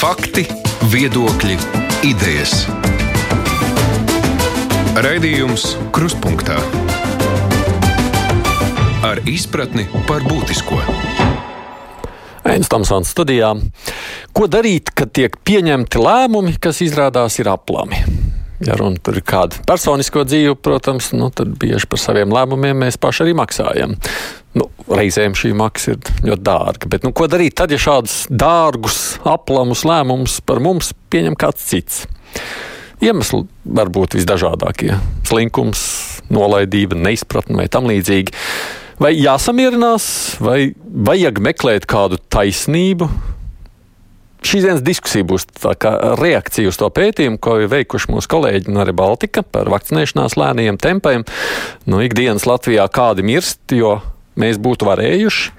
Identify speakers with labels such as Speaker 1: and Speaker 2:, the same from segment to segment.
Speaker 1: Fakti, viedokļi, idejas. Raidījums Krustpunktā ar izpratni par būtisko.
Speaker 2: Ains Tamsons studijā. Ko darīt, kad tiek pieņemti lēmumi, kas izrādās ir aplami? Ja runa tur ir kāda personisko dzīve, protams, nu, tad bieži par saviem lēmumiem mēs paši arī maksājam. Nu, reizēm šī maksa ir ļoti dārga. Bet, nu, ko darīt tad, ja šādus dārgus, aplamus lēmumus par mums pieņem kāds cits? Iemesli var būt visdažādākie - slinkums, nolaidība, neizpratne vai tam līdzīgi. Vai jāsamierinās, vai vajag meklēt kādu taisnību, Šīs dienas diskusija būs reakcija uz to pētījumu, ko ir veikuši mūsu kolēģi no Rebaltika par vakcinēšanās lēniem tempiem. Nu, ikdienas Latvijā kādi mirst, jo mēs būtu varējuši.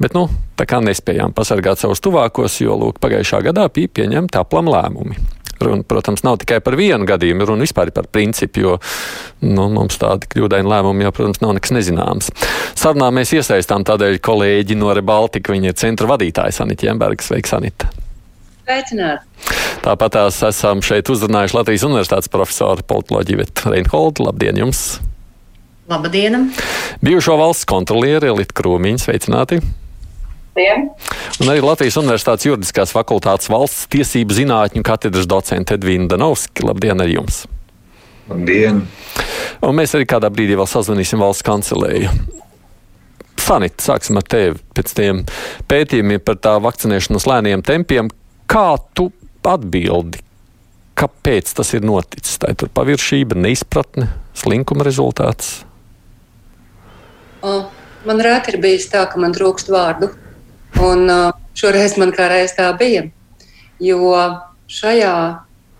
Speaker 2: Bet, nu, tā kā nespējām pasargāt savus tuvākos, jo, lūk, pagājušā gadā bija pieņemti aplam lēmumi. Runa, protams, nav tikai par vienu gadījumu, runa vispār par principu, jo nu, mums tādi kļūdaini lēmumi jau, protams, nav nekas nezināms. Sarunā mēs iesaistām tādēļ kolēģi no Rebaltika, viņa ir centra vadītāja Sanita Jemberga. Sveika, Sanita!
Speaker 3: Sveicināti!
Speaker 2: Tāpat tās esam šeit uzrunājuši Latvijas Universitātes profesoru politoloģiju Reinholdu. Labdien jums!
Speaker 3: Labdien!
Speaker 2: Bijušo valsts kontrolieri Elita Krūmiņa, sveicināti!
Speaker 3: Labdien.
Speaker 2: Un arī Latvijas Universitātes juridiskās fakultātes valsts tiesību zinātņu katedras docente Edvīna Danovski. Labdien arī jums!
Speaker 4: Labdien!
Speaker 2: Un mēs arī kādā brīdī vēl sazvanīsim valsts kancelēju. Sanita, sāksim ar tevi pēc tiem pētījumiem par tā vakcinēšanas lēniem tempiem. Kā tu atbildi? Kāpēc tas ir noticis? Tā ir paviršība, neizpratne, slinkuma rezultāts.
Speaker 3: Man rēti ir bijis tā, ka man trūkst vārdu. Un šoreiz man kā reiz tā bija. Jo šajā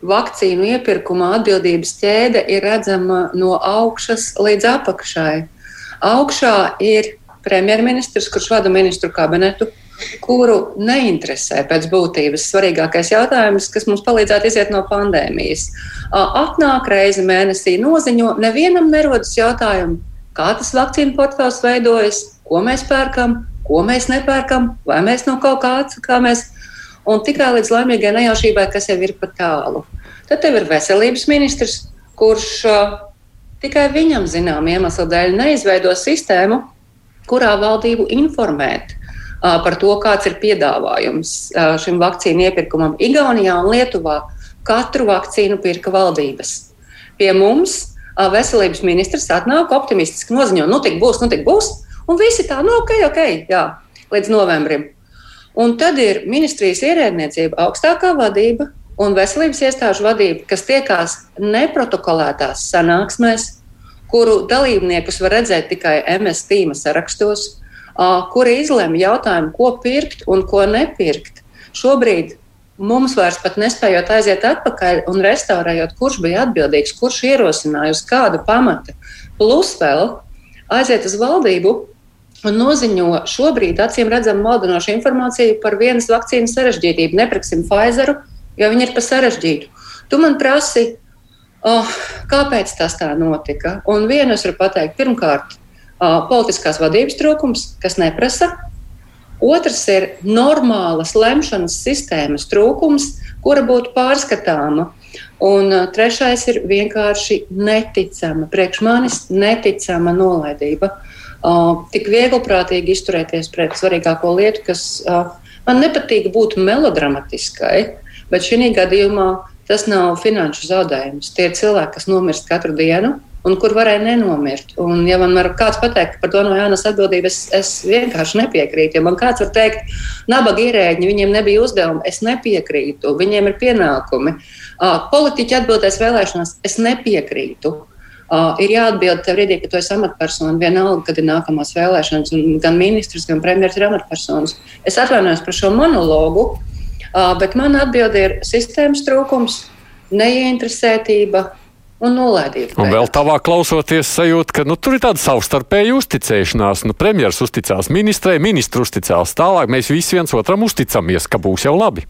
Speaker 3: vakcīnu iepirkumā atbildības ķēde ir redzama no augšas līdz apakšai. Augšā ir premjerministrs, kurš vada ministru kabinetu, kuru neinteresē pēc būtības svarīgākais jautājums, kas mums palīdzētu iziet no pandēmijas. Atnāk reizi mēnesī noziņo, nevienam nerodas jautājumu, kā tas vakcīnu portfels veidojas, ko mēs pērkam, ko mēs nepērkam, vai mēs no kaut kā atsakāmies. Un tikai līdz laimīgai nejaušībai, kas jau ir pa tālu. Tad tev ir veselības ministrs, kurš uh, tikai viņam zinām iemeslu dēļ neizveido sistēmu, kurā valdību informēt par to, kāds ir piedāvājums šim vakcīnu iepirkumam. Igaunijā un Lietuvā katru vakcīnu pirka valdības. Pie mums veselības ministrs atnāk optimistiski noziņo, nu tik būs, nu tik būs, un visi tā, nu ok, ok, jā, līdz novembrim. Un tad ir ministrijas ierēdniecība, augstākā vadība un veselības iestāžu vadība, kas tiekās neprotokolētās sanāksmēs, kuru dalībniekus var redzēt tikai MS tīma sarakstos, kuri izlemj jautājumu, ko pirkt un ko nepirkt. Šobrīd mums vairs pat nespējot aiziet atpakaļ un restaurējot, kurš bija atbildīgs, kurš ierosināja uz kāda pamata. Plus vēl aiziet uz valdību un noziņo šobrīd acīm redzam maldinošu informāciju par vienas vakcīnas sarežģītību. Nepirksim Pfizeru, jo viņi ir pa sarežģītu. Tu man prasi, oh, kāpēc tas tā notika? Un vienu es varu pateikt, pirmkārt, politiskās vadības trūkums, kas neprasa. Otrs ir normālas lemšanas sistēmas trūkums, kura būtu pārskatāma. Un trešais ir vienkārši neticama, priekš manis neticama nolaidība. Uh, tik viegliprātīgi izturēties pret svarīgāko lietu, kas uh, man nepatīk būt melodramatiskai, bet šī gadījumā tas nav finanšu zaudējums. Tie ir cilvēki, kas nomirst katru dienu, un kur varēja nenomirt. Un, ja man kāds pateikt, ka par to nav jānes atbildība, es, es vienkārši nepiekrītu. Ja man kāds var teikt, nabaga ierēģi, viņiem nebija uzdevumi, es nepiekrītu, viņiem ir pienākumi. Politiķi atbildēs vēlēšanās, es nepiekrītu. Uh, ir jāatbild tev brīdī, kad tu esi amatpersona, vienalga, kad ir nākamās vēlēšanas, un gan ministrs, gan premjerministrs ir amatpersonas. Es atvainojos par šo monologu, uh, bet mana atbilde ir sistēmas trūkums, neieinteresētība, un nolaidīt.
Speaker 2: Un vēl tavā klausoties, sajūta, ka nu, tur ir tāda savstarpēja uzticēšanās. Nu, premjeras uzticās ministrei, ministrs uzticās tālāk. Mēs visi viens otram uzticamies, ka būs jau labi.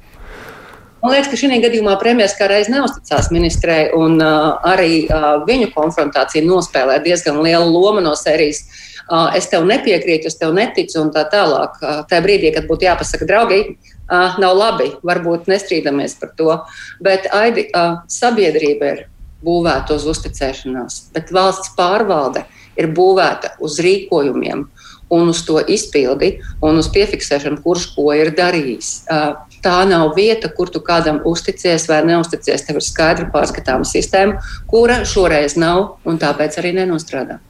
Speaker 3: Man liekas, ka šī gadījumā premjerministrs kā reiz neusticās ministrei, un uh, arī uh, viņu konfrontācija nospēlē diezgan lielu lomu no sērijas. Uh, es tev nepiekrītu, es tev neticu, un tā tālāk. Uh, tajā brīdī, kad būtu jāpasaka, draugi, uh, nav labi. Varbūt nestrīdamies par to. Bet aidi, uh, sabiedrība ir būvēta uz uzticēšanās, bet valsts pārvalde ir būvēta uz rīkojumiem un uz to izpildi un uz piefiksēšanu, kurš ko ir darījis. Uh, tā nav vieta, kur tu kādam uzticies vai neusticies. Tev ir skaidra pārskatāma sistēma, kura šoreiz nav un tāpēc arī nenostrādā.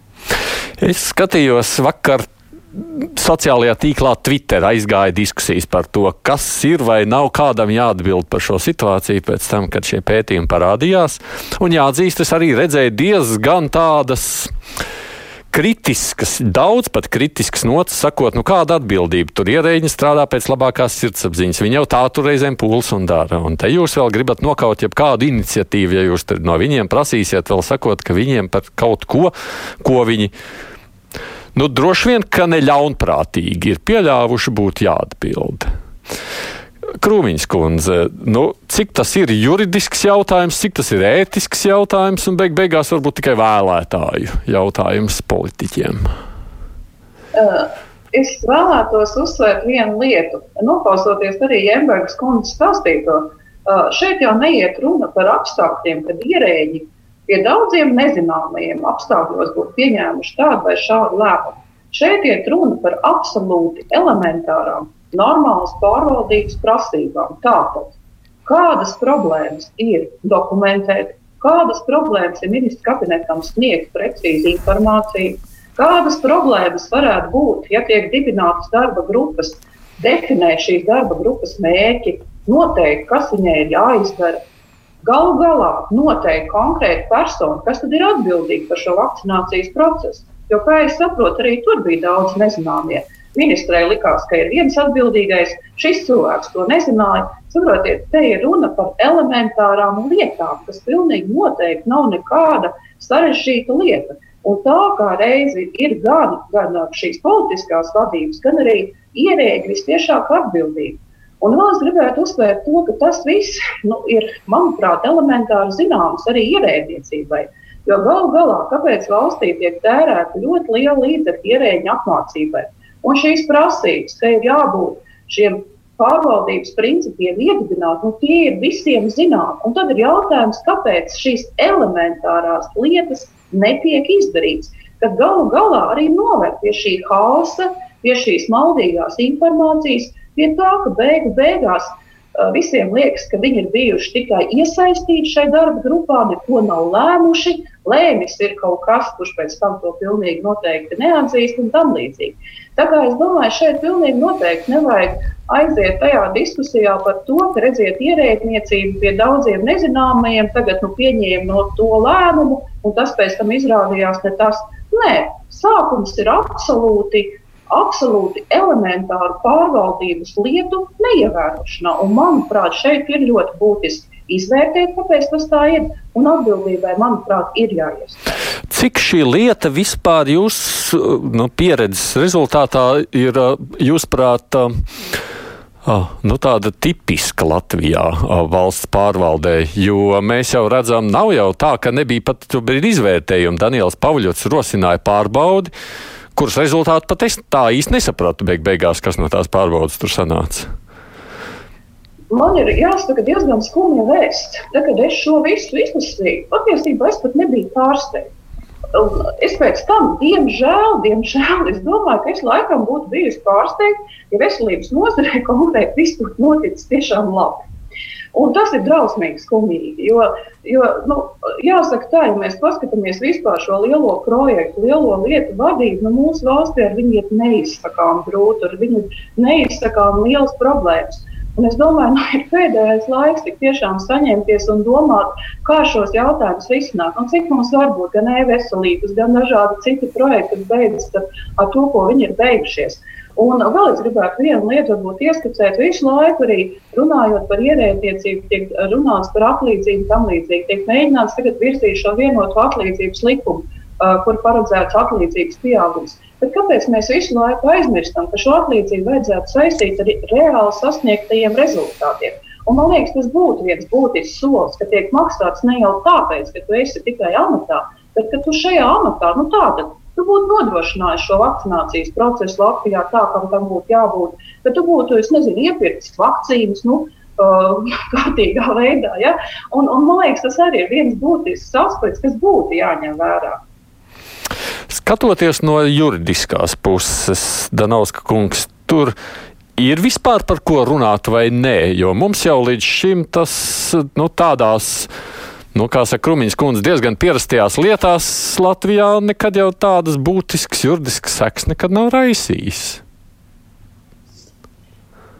Speaker 2: Es skatījos vakar sociālajā tīklā Twitter aizgāja diskusijas par to, kas ir vai nav kādam jāatbild par šo situāciju pēc tam, kad šie pētījumi parādījās. Un jāatzīst, es arī redzēju diezgan tādas kritiskas, daudz pat kritiskas notas, sakot, nu kāda atbildība tur ierēģi strādā pēc labākās sirdsapziņas. Viņi jau tā tur reizēm pūls un dara. Un te jūs vēl gribat nokaut jebkādu iniciatīvu, ja jūs no viņiem prasīsiet, vēl sakot, ka viņiem par kaut ko, ko viņi nu, droši vien, ka ne ļaunprātīgi ir pieļāvuši, būtu jāatbild. Krūmiņš kundze, nu, cik tas ir juridisks jautājums, cik tas ir ētisks jautājums un beig beigās varbūt tikai vēlētāju jautājums politiķiem?
Speaker 4: Uh. Es vēlētos uzsvērt vienu lietu. Noklausoties arī Jembergas kundzes stāstīto, uh, šeit jau neiet runa par apstākļiem, kad ierēģi pie daudziem nezināmajiem apstākļos būtu pieņēmuši tādu vai šādu lēmumu. Šeit iet runa par absolūti elementārām, normālas pārvaldības prasībām. Tātad, kādas problēmas ir dokumentēt, kādas problēmas ir ministrs kabinetam sniegt precīzi informāciju, kādas problēmas varētu būt, ja tiek dibinātas darba grupas, definēt šīs darba grupas mērķi, noteikt, kas viņai ir jāizdara, Galu galā noteikti konkrēta persona, kas tad ir atbildīga par šo vakcinācijas procesu. Jo, kā es saprotu, arī tur bija daudz nezināmie. Ministrei likās, ka ir viens atbildīgais, šis cilvēks to nezināja. Saprotiet, te ir runa par elementārām lietām, kas pilnīgi noteikti nav nekāda sarežģīta lieta. Un tā kā reizi ir gan, gan šīs politiskās vadības, gan arī ierēģi visciešāk atbildīgi. Un vēl es gribētu uzsvērt to, ka tas viss nu, ir, manuprāt, elementāri zināms arī ierēdniecībai. Jo galu galā, kāpēc valstī tiek tērēta ļoti liela līdzekļa ierēģiņa apmācībai? Un šīs prasības, ka ir jābūt šiem pārvaldības principiem iedibināt, nu, tie ir visiem zināmi. Un tad ir jautājums, kāpēc šīs elementārās lietas netiek izdarītas. Kad galu galā arī novērst pie šī hausa, pie šīs maldīgās informācijas, pie tā, ka beigu beigās visiem liekas, ka viņi ir bijuši tikai iesaistīti šai darba grupā, neko nav lēmuši. Lēmis ir kaut kas, kurš pēc tam to pilnīgi noteikti neatzīst un tam līdzīgi. Tā kā es domāju, šeit pilnīgi noteikti nevajag aiziet tajā diskusijā par to, ka redziet, ierēdniecība pie daudziem nezināmajiem tagad nu, pieņēma no to lēmumu, un tas pēc tam izrādījās ne tas. Nē, sākums ir absolūti absolūti elementāru pārvaldības lietu neievērošanā. Un, manuprāt, šeit ir ļoti būtiski izvērtēt, kāpēc tas tā ir. Un atbildībai, manuprāt, ir jāiestājas.
Speaker 2: Cik šī lieta vispār jūsu nu, pieredzes rezultātā ir, jūsuprāt, Ah, nu tāda tipiska Latvijā ah, valsts pārvaldē, jo mēs jau redzam, nav jau tā, ka nebija pat izvērtējumi. Daniels Pavļots rosināja pārbaudi, kuras rezultātu pat es tā īsti nesapratu beig beigās, kas no tās pārbaudas tur sanāca.
Speaker 4: Man ir jāsaka diezgan skumja vēsts. Tad, kad es šo visu izlasīju, patiesībā es pat nebiju pārsteigts. Es pēc tam, diemžēl, diemžēl, es domāju, ka es laikam būtu bijusi pārsteigta, ja veselības nozarē konkrēti viss būtu noticis tiešām labi. Un tas ir drausmīgi skumīgi. Jo, jo nu, jāsaka, tā, ja mēs paskatāmies vispār šo lielo projektu, lielo lietu vadību, nu, mūsu valstī ar viņu ir neizsakām grūti, ar viņu neizsakām liels problēmas. Un es domāju, ka nu, ir pēdējais laiks tik tiešām saņemties un domāt, kā šos jautājumus risināt. Un cik mums var būt gan e-veselības, gan dažādi citi projekti, kas beidzas ar, ar to, ko viņi ir beigušies. Uh, Un vēl es gribētu vienu lietu varbūt ieskicēt. Visu laiku arī runājot par ierēdniecību, tiek runāts par atlīdzību, tam līdzīgi. Tiek mēģināts tagad virzīt šo vienotu atlīdzības likumu, uh, kur paredzēts atlīdzības pieaugums. Bet kāpēc mēs visu laiku aizmirstam, ka šo atlīdzību vajadzētu saistīt ar reāli sasniegtajiem rezultātiem? Un man liekas, tas būtu viens būtisks solis, ka tiek maksāts ne jau tāpēc, ka tu esi tikai amatā, bet ka tu šajā amatā, nu tātad būtu nodrošinājis šo vakcinācijas procesu Latvijā tā, kā tam būtu jābūt. Tad tu būtu, es nezinu, iepirktis vakcīnas. Nu, kārtīgā veidā. Ja? Un, un, man liekas, tas arī ir viens būtisks aspekts, kas būtu jāņem vērā.
Speaker 2: Skatoties no juridiskās puses, Danovska kungs, tur ir vispār par ko runāt vai nē, jo mums jau līdz šim tas nu, tādās. Nu, kā saka Krūmiņš kundze, diezgan pierastajās lietās Latvijā nekad jau tādas būtiskas juridiskas sekas nekad nav raisījis.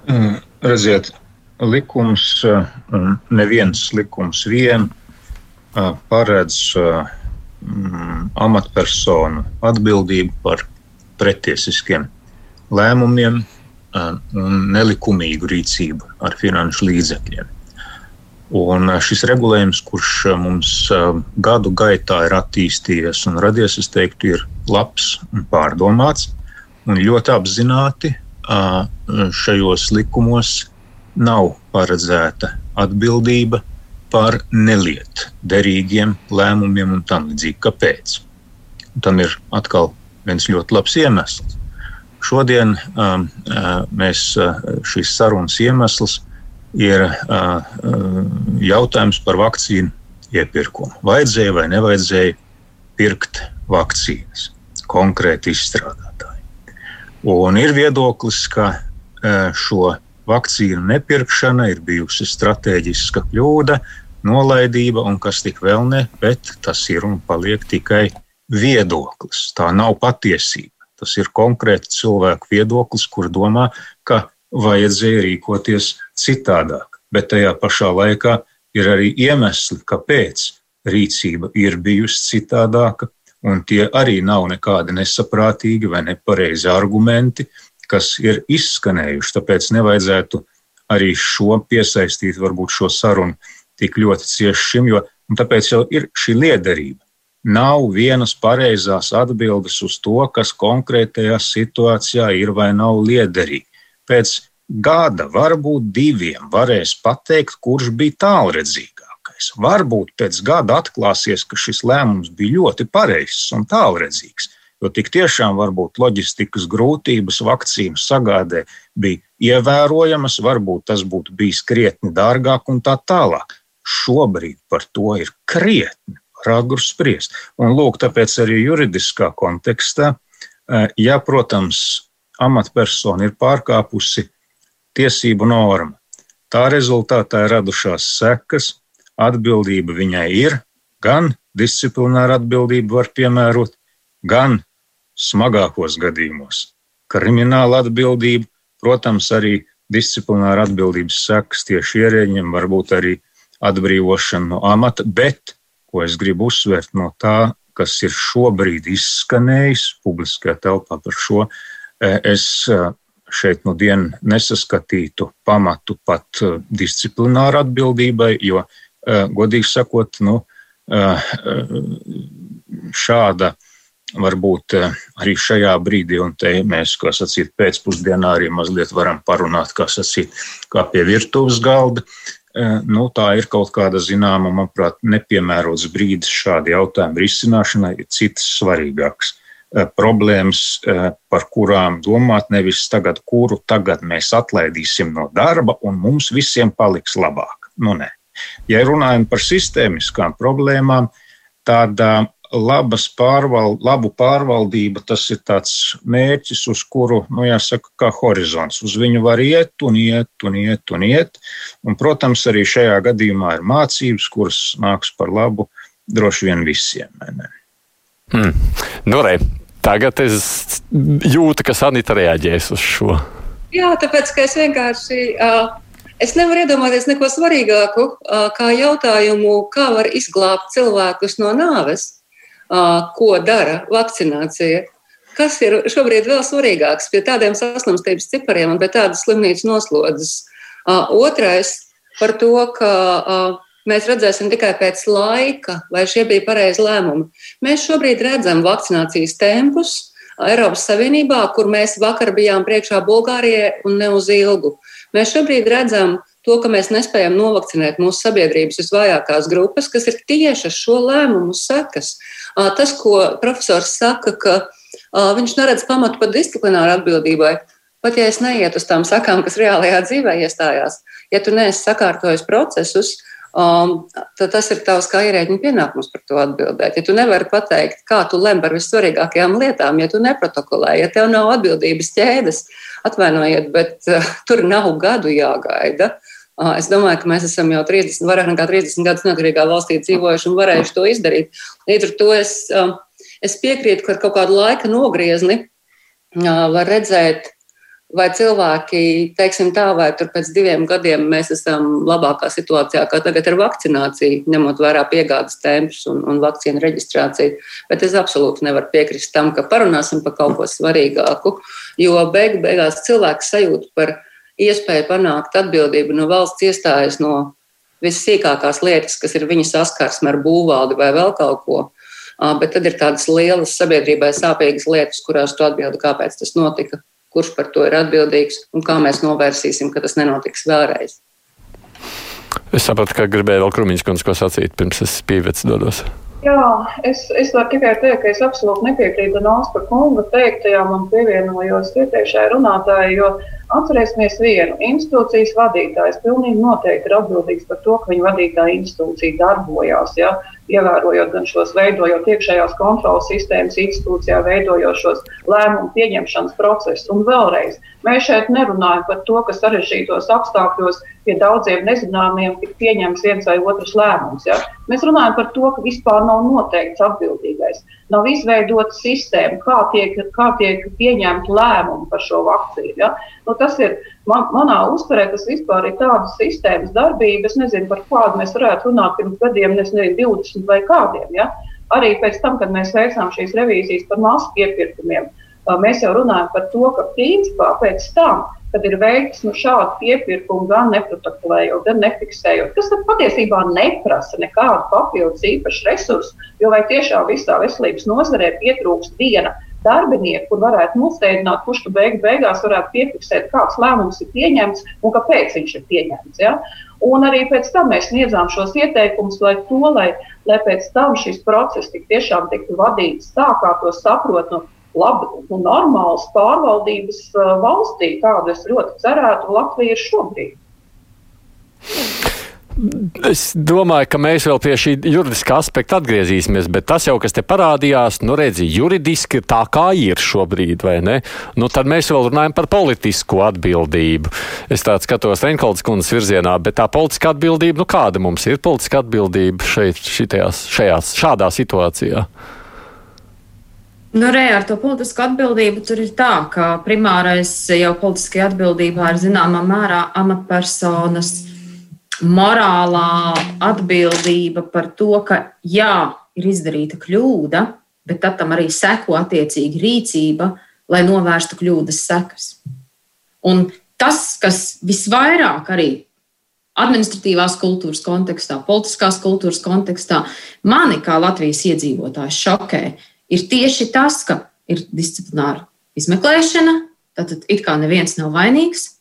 Speaker 5: Mm, redziet, likums, neviens likums vien paredz mm, amatpersonu atbildību par pretiesiskiem lēmumiem un nelikumīgu rīcību ar finanšu līdzekļiem. Un šis regulējums, kurš mums gadu gaitā ir attīstījies un radies, es teiktu, ir labs un pārdomāts. Un ļoti apzināti šajos likumos nav paredzēta atbildība par nelietderīgiem lēmumiem un tam līdzīgi. Kāpēc? Un tam ir atkal viens ļoti labs iemesls. Šodien um, mēs šīs sarunas iemesls ir jautājums par vakcīnu iepirkumu. Vajadzēja vai nevajadzēja pirkt vakcīnas konkrēti izstrādātāji. Un ir viedoklis, ka šo vakcīnu nepirkšana ir bijusi strateģiska kļūda, nolaidība un kas tik vēl ne, bet tas ir un paliek tikai viedoklis. Tā nav patiesība. Tas ir konkrēti cilvēku viedoklis, kur domā, ka vajadzēja rīkoties citādāk. Bet tajā pašā laikā ir arī iemesli, kāpēc rīcība ir bijusi citādāka, un tie arī nav nekādi nesaprātīgi vai nepareizi argumenti, kas ir izskanējuši. Tāpēc nevajadzētu arī šo piesaistīt, varbūt šo sarunu tik ļoti cieši šim, jo tāpēc jau ir šī liederība. Nav vienas pareizās atbildes uz to, kas konkrētajā situācijā ir vai nav liederīgi. Pēc gada, varbūt diviem, varēs pateikt, kurš bija tālredzīgākais. Varbūt pēc gada atklāsies, ka šis lēmums bija ļoti pareizs un tālredzīgs. Jo tik tiešām varbūt loģistikas grūtības vakcīnu sagādē bija ievērojamas, varbūt tas būtu bijis krietni dārgāk un tā tālāk. Šobrīd par to ir krietni ragurs spriest. Un lūk, tāpēc arī juridiskā kontekstā, eh, ja, protams, amatpersona ir pārkāpusi tiesību normu, tā rezultātā radušās sekas, atbildība viņai ir, gan disciplināra atbildība var piemērot, gan smagākos gadījumos. Krimināla atbildība, protams, arī disciplināra atbildības sekas tieši ierēģiem, varbūt arī atbrīvošana no amata, bet, ko es gribu uzsvērt no tā, kas ir šobrīd izskanējis publiskajā telpā par šo, e, es e, šeit nu dienu nesaskatītu pamatu pat e, disciplināru atbildībai, jo, godīgi sakot, nu, šāda varbūt eh, arī šajā brīdī, un te mēs, kā sacīt, pēcpusdienā arī mazliet varam parunāt, kā sacīt, kā pie virtuves galda. Eh, nu, tā ir kaut kāda zināma, manuprāt, nepiemērots brīdis šādi jautājumu risināšanai, ir citas svarīgākas eh, problēmas, par kurām domāt, nevis tagad, kuru tagad mēs atlaidīsim no darba, un mums visiem paliks labāk. Nu, nē. Ja runājam par sistēmiskām problēmām, tad labas pārval, labu pārvaldība, tas ir tāds mērķis, uz kuru, nu, jāsaka, kā horizons. Uz viņu var iet un iet un iet un iet. Un, protams, arī šajā gadījumā ir mācības, kuras nāks par labu droši vien visiem.
Speaker 2: Hmm. Nu, re, tagad es jūtu, ka Sanita reaģēs uz šo.
Speaker 3: Jā, tāpēc, es vienkārši. Uh, Es nevaru iedomāties neko svarīgāku, kā jautājumu, kā var izglābt cilvēkus no nāves ko dara vakcinācija. Kas ir šobrīd vēl svarīgāks pie tādiem saslimstības cipariem un pie tādas slimnīcas noslodzes? Otrais par to, ka mēs redzēsim tikai pēc laika, vai šie bija pareizi lēmumi. Mēs šobrīd redzam vakcinācijas tempus Eiropas Savienībā, kur mēs vakar bijām priekšā Bulgārijai un ne uz ilgu. Mēs šobrīd redzam to, ka mēs nespējam novakcinēt mūsu sabiedrības visvājākās grupas, kas ir tieši šo lēmumu sekas. Tas, ko profesors saka, ka viņš neredz pamatu pat disciplināru atbildībai, pat ja es neietu uz tām sakām, kas reālajā dzīvē iestājās, ja tu neesi sakārtojis procesus, Um, tas ir tavs kā ierēģiņa pienākums par to atbildēt. Ja tu nevari pateikt, kā tu lem par vissvarīgākajām lietām, ja tu neprotokolē, ja tev nav atbildības ķēdes, atvainojiet, bet uh, tur nav gadu jāgaida. Uh, es domāju, ka mēs esam jau 30, vairāk nekā 30 gadus neatkarīgā valstī dzīvojuši un varējuši to izdarīt. Līdz ar to es, uh, es piekrītu, ka ar kaut kādu laika nogriezni uh, var redzēt, vai cilvēki, teiksim tā, vai tur pēc diviem gadiem mēs esam labākā situācijā, kā tagad ar vakcināciju, ņemot vērā piegādes tempus un, un vakcīnu reģistrāciju. Bet es absolūti nevaru piekrist tam, ka parunāsim par kaut ko svarīgāku, jo beigu beigās cilvēks sajūt par iespēju panākt atbildību no valsts iestājas no vissīkākās lietas, kas ir viņa saskarsme ar būvvaldi vai vēl kaut ko. Bet tad ir tādas lielas sabiedrībai sāpīgas lietas, kurās tu atbildi, kāpēc tas notika kurš par to ir atbildīgs un kā mēs novērsīsim, ka tas nenotiks vēlreiz.
Speaker 2: Es sapratu, ka gribēju vēl Krūmiņš kundze ko sacīt, pirms es pīvets dodos.
Speaker 4: Jā, es, es varu tikai teikt, ka es absolūti nepiekrītu Nāspa kunga teiktajām un pievienojos iepriekšējai runātājai, jo atcerēsimies vienu. Institūcijas vadītājs pilnīgi noteikti ir atbildīgs par to, ka viņa vadītāja institūcija darbojās. Ja? Ievērojot gan šos veidojot iekšējās kontrolas sistēmas institūcijā, veidojot šos lēmumu pieņemšanas procesus. Un vēlreiz, mēs šeit nerunājam par to, ka sarežģītos apstākļos pie daudziem nezināmiem tik pieņems viens vai otrs lēmums. Ja? Mēs runājam par to, ka vispār nav noteikts atbildīgais. Nav izveidota sistēma, kā tiek, kā tiek pieņemta lēmuma par šo vakcīnu. Ja? Nu, tas ir man, manā uztverē, tas vispār ir tādas sistēmas darbība. Es nezinu, par kādu mēs varētu runāt pirms gadiem, nezinu, 20 vai kādiem. Ja? Arī pēc tam, kad mēs veicām šīs revīzijas par masu iepirkumiem, mēs jau runājam par to, ka principā pēc tam, kad ir veikts nu, šādi iepirkumi, gan neprotokolējot, gan nefiksējot, kas patiesībā neprasa nekādu papildus īpašu resursu, jo vai tiešām visā veselības nozarē pietrūkst viena darbinieku, kur varētu nostādīt, kurš tu beig, beigās varētu piefiksēt, kāds lēmums ir pieņemts un kāpēc viņš ir pieņemts. Ja? Un arī pēc tam mēs sniedzām šos ieteikumus, lai to, lai, lai pēc tam šis process tik tiešām tiktu vadīts tā, kā to saprot no labi un normālas pārvaldības uh, valstī, kādu es ļoti cerētu Latvija ir šobrīd.
Speaker 2: Es domāju, ka mēs vēl pie šī juridiskā aspekta atgriezīsimies, bet tas jau, kas te parādījās, nu redzi, juridiski tā kā ir šobrīd, vai ne? Nu, tad mēs vēl runājam par politisko atbildību. Es tā skatos Reinkolds kundzes virzienā, bet tā politiskā atbildība, nu kāda mums ir politiska atbildība šeit, šitajās, šajās, šādā situācijā?
Speaker 6: Nu, re, ar to politisku atbildību tur ir tā, ka primārais jau politiskajā atbildībā ir zināmā mērā amatpersonas morālā atbildība par to, ka jā, ir izdarīta kļūda, bet tad tam arī seko attiecīgi rīcība, lai novērstu kļūdas sekas. Un tas, kas visvairāk arī administratīvās kultūras kontekstā, politiskās kultūras kontekstā, mani kā Latvijas iedzīvotājs šokē, ir tieši tas, ka ir disciplināra izmeklēšana, tad it kā neviens nav vainīgs,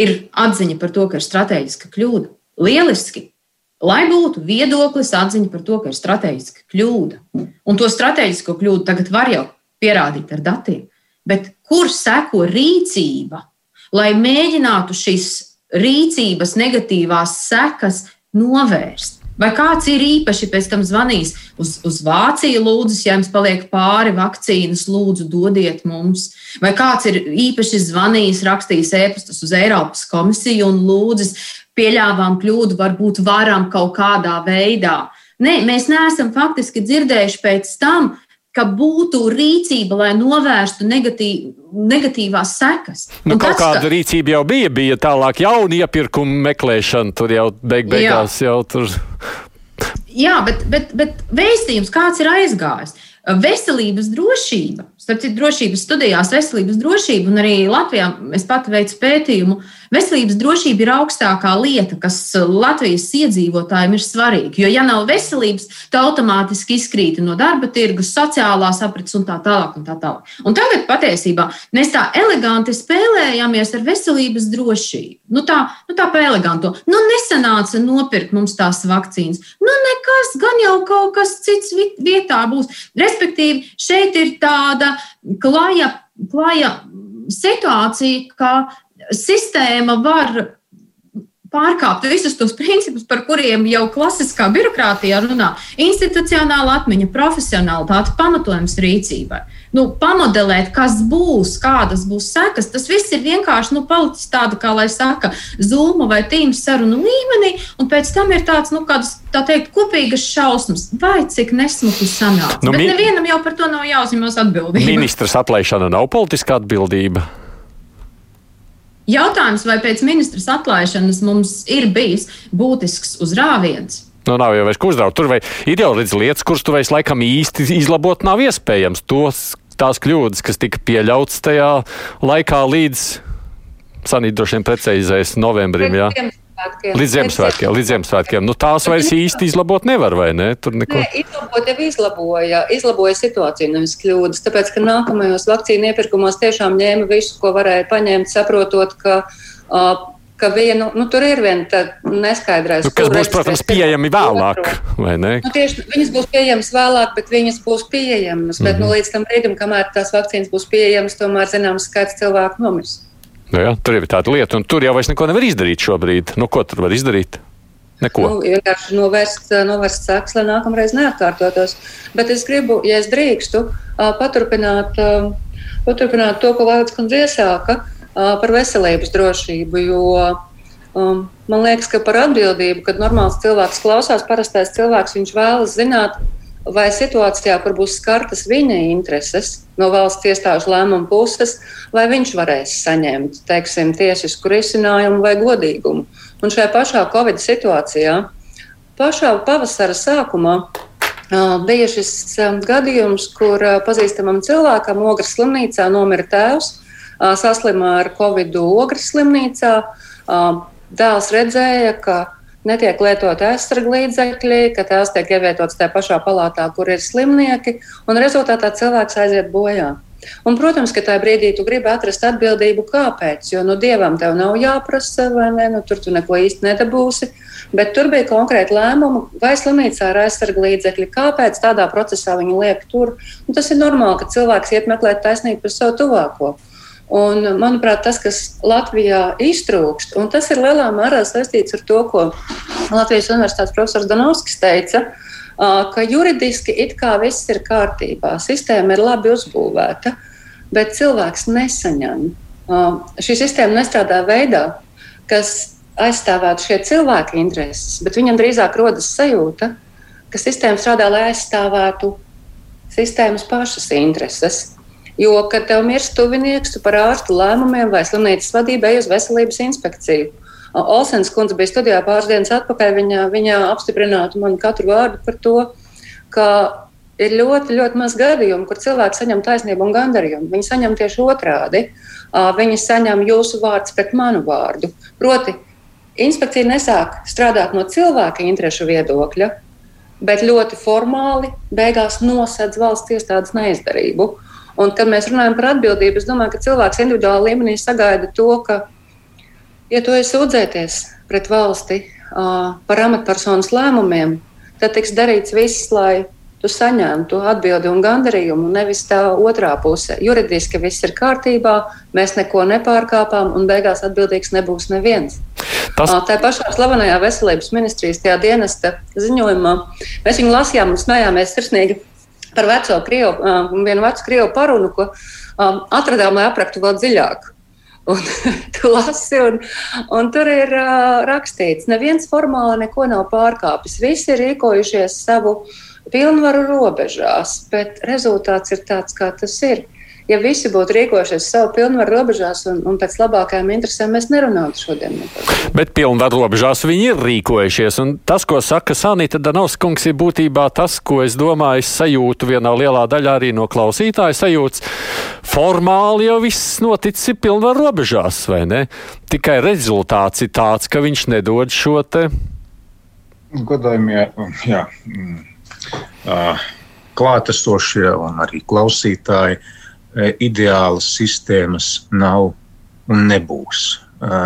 Speaker 6: ir atziņa par to, ka ir strateģiska kļūda, Lieliski! Lai būtu viedoklis, atziņa par to, ka ir strateģiska kļūda. Un to strateģisko kļūdu tagad var jau pierādīt ar datiem. Bet kur seko rīcība, lai mēģinātu šīs rīcības negatīvās sekas novērst? Vai kāds ir īpaši pēc tam zvanījis uz, uz Vāciju, lūdzu, ja jums paliek pāri vakcīnas, lūdzu, dodiet mums? Vai kāds ir īpaši zvanījis, rakstījis ēpastus uz Eiropas komisiju un lūdzis, pieļāvām kļūdu, varbūt varam kaut kādā veidā. Nē, mēs neesam faktiski dzirdējuši pēc tam, ka būtu rīcība, lai novērstu negatīv, negatīvās sekas.
Speaker 2: Nu, kaut tas, kāda ka... rīcība jau bija, bija tālāk jauna iepirkuma meklēšana, tur jau beig beigās Jā. jau tur.
Speaker 6: Jā, bet, bet, bet vēstījums kāds ir aizgājis? Veselības drošība Starp citu, drošības studijās veselības drošība, un arī Latvijā es pati veicu pētījumu, veselības drošība ir augstākā lieta, kas Latvijas iedzīvotājiem ir svarīga. Jo, ja nav veselības, tad automātiski izkrīt no darba tirgus, sociālās aprits un tā tālāk. Un tā tālāk. Un tagad patiesībā mēs tā eleganti spēlējāmies ar veselības drošību. Nu tā, nu tā pa elegantu. Nu nesanāca nopirkt mums tās vakcīnas. Nu nekas, gan jau kaut kas cits vietā būs. Respektīvi, šeit ir tāda klaja, klaja situācija, ka sistēma var pārkāpt visus tos principus, par kuriem jau klasiskā birokrātijā runā. Institucionāla atmiņa, profesionālitāte, pamatojums rīcībai. Nu, pamodelēt, kas būs, kādas būs sekas, tas viss ir vienkārši nu, palicis tāda, kā lai saka, zūma vai tīma sarunu līmenī, un pēc tam ir tāds, nu, kādas, tā teikt, kopīgas šausmas, vai cik nesmuki sanāk. Nu, Bet nevienam jau par to nav jāuzņemas atbildība.
Speaker 2: Ministrs atlaišana nav politiska atbildība.
Speaker 6: Jautājums, vai pēc ministras atlaišanas mums ir bijis būtisks uzrāviens?
Speaker 2: Nu, nav jau vairs ko uzraugt. Tur vai ir jau līdz lietas, kuras tu vairs laikam īsti izlabot nav iespējams. Tos, tās kļūdas, kas tika pieļautas tajā laikā līdz Sanīt droši vien precizēs novembrim. Jā. Līdz Ziemassvētkiem, līdz Ziemassvētkiem. Nu, tās vairs īsti izlabot nevar, vai ne? Tur neko.
Speaker 3: Nē, izlabot jau izlaboja, izlaboja situāciju, nevis kļūdas. Tāpēc, ka nākamajos vakcīnu iepirkumos tiešām ņēma visu, ko varēja paņemt, saprotot, ka. Uh, ka vienu, nu, tur ir viena neskaidrais.
Speaker 2: Nu, kas būs, protams, pieejami vēlāk?
Speaker 3: Nu, tieši viņas būs pieejamas vēlāk, bet viņas būs pieejamas. Mm -hmm. Bet nu, mhm. līdz tam brīdim, kamēr tās vakcīnas būs pieejamas, tomēr zināms skaits cilvēku nomirs.
Speaker 2: Nu, jā, tur ir tāda lieta, un tur jau vairs neko nevar izdarīt šobrīd. Nu, ko tur var izdarīt? Neko.
Speaker 3: Nu, vienkārši novērst, novērst sekas, lai nākamreiz neatkārtotos. Bet es gribu, ja es drīkstu, paturpināt, paturpināt to, ko Vārds kundze iesāka par veselības drošību. Jo um, man liekas, ka par atbildību, kad normāls cilvēks klausās, parastais cilvēks, vēlas zināt, vai situācijā, kur būs skartas viņa intereses no valsts iestāžu lēmuma puses, vai viņš varēs saņemt teiksim, tiesisku risinājumu vai godīgumu. Un šajā pašā Covid situācijā, pašā pavasara sākumā, bija šis gadījums, kur pazīstamam cilvēkam Ogres slimnīcā nomira tēvs, saslimā ar Covid Ogres slimnīcā. Dēls redzēja, ka netiek lietoti aizsargu līdzekļi, ka tās tiek ievietotas tajā pašā palātā, kur ir slimnieki, un rezultātā cilvēks aiziet bojā. Un, protams, ka tajā brīdī tu gribi atrast atbildību, kāpēc. Jo nu, dievam tev nav jāprasa, vai ne? Nu, tur tu neko īsti nedabūsi. Bet tur bija konkrēti lēmumi, vai slimnīcā ir aizsarga līdzekļi, kāpēc tādā procesā viņi liek tur. Un tas ir normāli, ka cilvēks iet meklēt taisnību par savu tuvāko. Un, manuprāt, tas, kas Latvijā iztrūkst, un tas ir lielā mērā saistīts ar to, ko Latvijas Universitātes profesors Danovskis teica, ka juridiski it kā viss ir kārtībā, sistēma ir labi uzbūvēta, bet cilvēks nesaņem. Šī sistēma nestrādā veidā, kas aizstāvētu šie cilvēki intereses, bet viņam drīzāk rodas sajūta, ka sistēma strādā, lai aizstāvētu sistēmas pašas intereses. Jo, kad tev mirst tuvinieks, tu par ārstu lēmumiem vai slimnīcas vadību ej uz veselības inspekciju. Olsens kundze bija studijā pāris dienas atpakaļ. Viņa, viņa apstiprinātu man katru vārdu par to, ka ir ļoti, ļoti maz gadījumu, kur cilvēks saņem taisnību un gandarījumu. Viņi saņem tieši otrādi. Viņi saņem jūsu vārdu pret manu vārdu. Proti, inspekcija nesāk strādāt no cilvēka interešu viedokļa, bet ļoti formāli beigās nosedz valsts iestādes neizdarību. Un, kad mēs runājam par atbildību, es domāju, ka cilvēks individuāli līmenī sagaida to, ka, ja tu esi sūdzēties pret valsti uh, par amatpersonas lēmumiem, tad tiks darīts viss, lai tu saņemtu atbildi un gandarījumu, nevis tā otrā puse. Juridiski viss ir kārtībā, mēs neko nepārkāpām, un beigās atbildīgs nebūs neviens. Tas... Tā pašā slavenajā veselības ministrijas dienesta ziņojumā mēs viņu lasījām un smējāmies sirsnīgi par veco krievu, vienu vecu krievu parunu, ko atradām, lai apraktu vēl dziļāk. Un tu lasi, un, un tur ir uh, rakstīts, ka neviens formāli neko nav pārkāpis. Visi ir rīkojušies savu pilnvaru robežās, bet rezultāts ir tāds, kā tas ir. Ja visi būtu rīkojušies savu pilnvaru robežās un, un pēc labākajām interesēm, mēs nerunātu šodien.
Speaker 2: Bet pilnvaru robežās viņi ir rīkojušies. Un tas, ko saka Sanita Danovskungs, ir būtībā tas, ko es domāju, es sajūtu vienā lielā daļā arī no klausītāja sajūtas. Formāli jau viss noticis ir pilnvaru robežās, vai ne? Tikai rezultāts ir tāds, ka viņš nedod šo te.
Speaker 5: Godājumie, jā, uh, klātesošie un arī klausītāji. Uh, ideālas sistēmas nav un nebūs. E,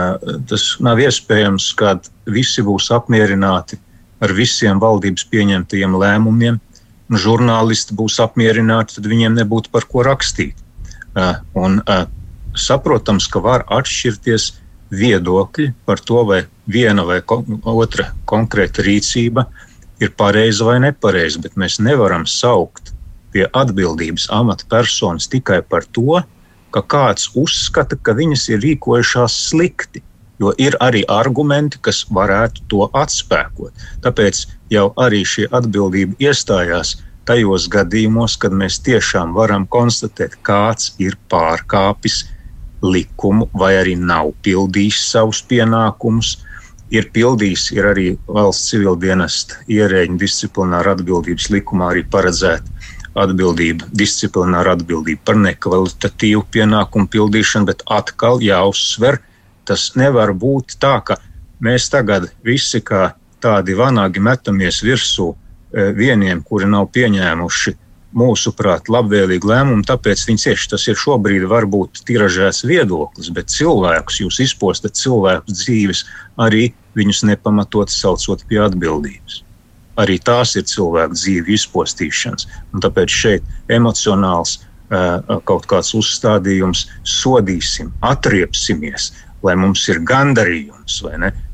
Speaker 5: tas nav iespējams, kad visi būs apmierināti ar visiem valdības pieņemtajiem lēmumiem, žurnālisti būs apmierināti, tad viņiem nebūtu par ko rakstīt. E, un, saprotams, ka var atšķirties viedokļi par to, vai viena vai otra konkrēta rīcība ir pareiza vai nepareiza, bet mēs nevaram saukt pie atbildības amatpersonas tikai par to, ka kāds uzskata, ka viņas ir rīkojušās slikti. Jo ir arī argumenti, kas varētu to atspēkot. Tāpēc jau arī šī atbildība iestājās tajos gadījumos, kad mēs tiešām varam konstatēt, kāds ir pārkāpis likumu vai arī nav pildījis savus pienākumus. Ir pildījis, ir arī valsts civildienesta ierēģiņa disciplināra atbildības likumā arī paredzēta atbildība, disciplināra atbildība par nekvalitatīvu pienākumu pildīšanu, bet atkal jāuzsver, tas nevar būt tā, ka mēs tagad visi kā tādi vanagi metamies virsū e, vieniem, kuri nav pieņēmuši mūsuprāt labvēlīgu lēmumu, tāpēc viņi cieši. Tas ir šobrīd varbūt tiražēts viedoklis, bet cilvēkus jūs izpostat cilvēku dzīves arī viņus nepamatot saucot pie atbildības arī tās ir cilvēku dzīvu izpostīšanas. Un tāpēc šeit emocionāls kaut kāds uzstādījums, sodīsim, atriepsimies, lai mums ir gandarījums.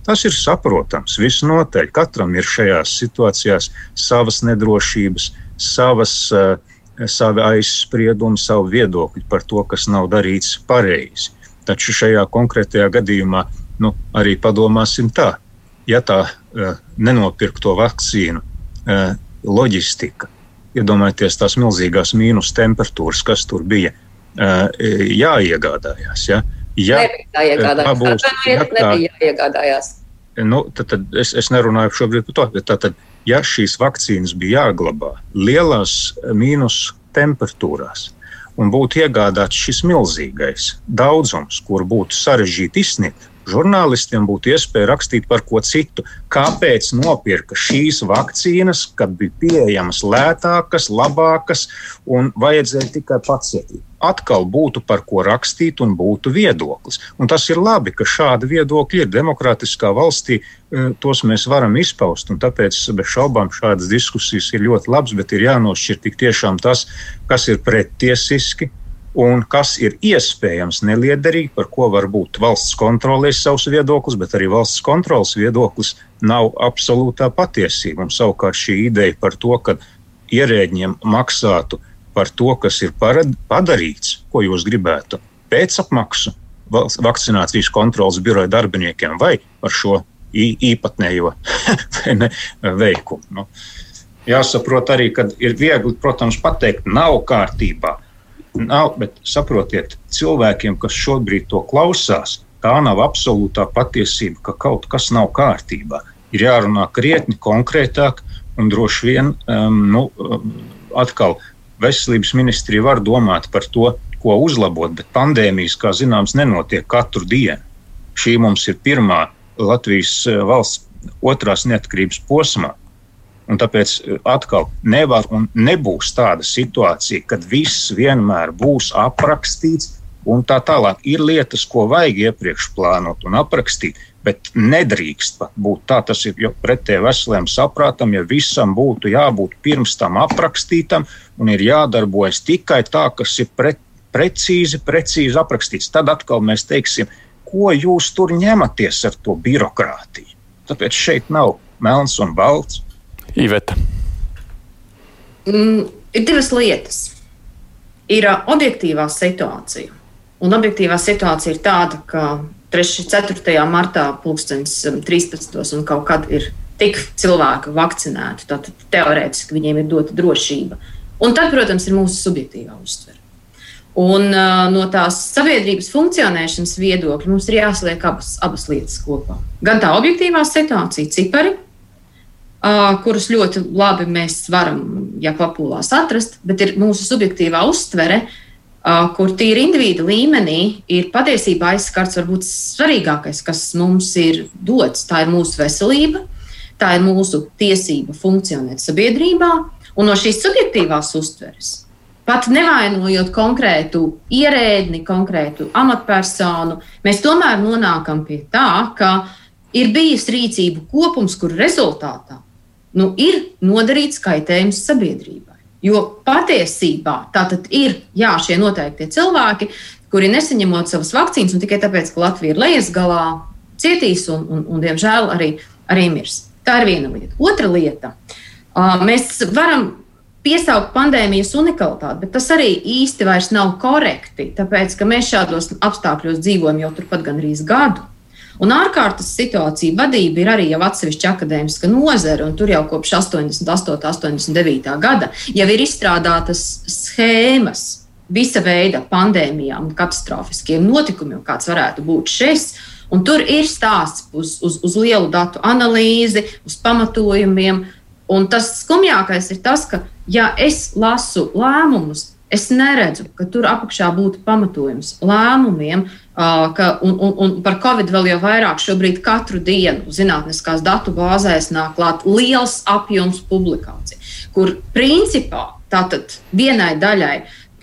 Speaker 5: Tas ir saprotams, visnotaļ. Katram ir šajās situācijās savas nedrošības, savas, savi aizspriedumi, savu viedokļu par to, kas nav darīts pareizi. Taču šajā konkrētajā gadījumā nu, arī padomāsim tā, ja tā nenopirkto vakcīnu uh, loģistika, iedomājieties tās milzīgās mīnus temperatūras, kas tur bija, uh, jāiegādājās. Ja?
Speaker 3: Ja, jāiegādājās. Būs, ja tā, nebija jāiegādājās.
Speaker 5: Nu, tad, tad es, es nerunāju šobrīd par to, bet tātad, ja šīs vakcīnas bija jāglabā lielās mīnus temperatūrās, un būtu iegādāts šis milzīgais daudzums, kur būtu sarežģīti izsniegt, žurnālistiem būtu iespēja rakstīt par ko citu. Kāpēc nopirka šīs vakcīnas, kad bija pieejamas lētākas, labākas un vajadzēja tikai pacietīt? Atkal būtu par ko rakstīt un būtu viedoklis. Un tas ir labi, ka šādi viedokļi ir demokrātiskā valstī. E, tos mēs varam izpaust, un tāpēc bez šaubām šādas diskusijas ir ļoti labas, bet ir jānošķir tik tiešām tas, kas ir pretiesiski, un kas ir iespējams neliederīgi, par ko varbūt valsts kontrolēs savus viedokļus, bet arī valsts kontrolas viedoklis nav absolūtā patiesība. Un savukārt šī ideja par to, ka ierēģiem maksātu par to, kas ir padarīts, ko jūs gribētu, pēcapmaksu vakcinācijas kontrolas biroja darbiniekiem vai par šo īpatnējo veikumu. Nu, jāsaprot arī, ka ir viegli, protams, pateikt, nav kārtībā Nav, bet saprotiet, cilvēkiem, kas šobrīd to klausās, tā nav absolūtā patiesība, ka kaut kas nav kārtībā. Ir jārunā krietni konkrētāk, un droši vien um, nu, um, atkal veselības ministrija var domāt par to, ko uzlabot, bet pandēmijas, kā zināms, nenotiek katru dienu. Šī mums ir pirmā Latvijas uh, valsts otrās neatkarības posmā. Un tāpēc eh, atkal nevar un nebūs tāda situācija, kad viss vienmēr būs aprakstīts. Un tā tālāk ir lietas, ko vajag iepriekš plānot un aprakstīt, bet nedrīkst pat būt tā. Tas ir pretēji veseliem saprātam, ja visam būtu jābūt pirms tam aprakstītam un ir jādarbojas tikai tā, kas ir pret, precīzi, precīzi aprakstīts. Tad atkal mēs teiksim, ko jūs tur ņematies ar to birokrātiju. Tāpēc šeit nav melns un balts.
Speaker 2: Iveta.
Speaker 6: Mm, ir divas lietas. Ir objektīvā situācija. Un objektīvā situācija ir tāda, ka 3. un 4. martā, 2013. Um, un kaut kad ir tik cilvēki vakcinēti, tad teorētiski viņiem ir dota drošība. Un tad, protams, ir mūsu subjektīvā uztvere. Un uh, no tās sabiedrības funkcionēšanas viedokļa mums ir jāsaliek abas, abas lietas kopā. Gan tā objektīvā situācija, cipari, kurus ļoti labi mēs varam, ja papulās atrast, bet ir mūsu subjektīvā uztvere, kur tīri individu līmenī ir patiesībā aizskarts varbūt svarīgākais, kas mums ir dots. Tā ir mūsu veselība, tā ir mūsu tiesība funkcionēt sabiedrībā, un no šīs subjektīvās uztveres pat nevainojot konkrētu ierēdni, konkrētu amatpersonu, mēs tomēr nonākam pie tā, ka ir bijis rīcību kopums, kur rezultātā nu, ir nodarīts kaitējums sabiedrībai. Jo patiesībā tā ir jā, šie noteiktie cilvēki, kuri nesaņemot savas vakcīnas, un tikai tāpēc, ka Latvija ir lejas galā, cietīs un, un, un diemžēl, arī, arī mirs. Tā ir viena lieta. Otra lieta. Mēs varam piesaukt pandēmijas unikalitāti, bet tas arī īsti vairs nav korekti, tāpēc ka mēs šādos apstākļos dzīvojam jau turpat gandrīz gadu. Un ārkārtas situācija vadība ir arī jau atsevišķa akadēmiska nozara, un tur jau kopš 88, 89. gada jau ir izstrādātas schēmas visa veida pandēmijām un katastrofiskiem notikumiem, kāds varētu būt šis. Un tur ir stāsts uz, uz, uz lielu datu analīzi, uz pamatojumiem, Un tas skumjākais ir tas, ka, ja es lasu lēmumus, es neredzu, ka tur apakšā būtu pamatojums lēmumiem, ka, un, un, un par Covid vēl jau vairāk šobrīd katru dienu zinātniskās datu bāzēs nāk klāt liels apjoms publikāciju, kur principā tātad vienai daļai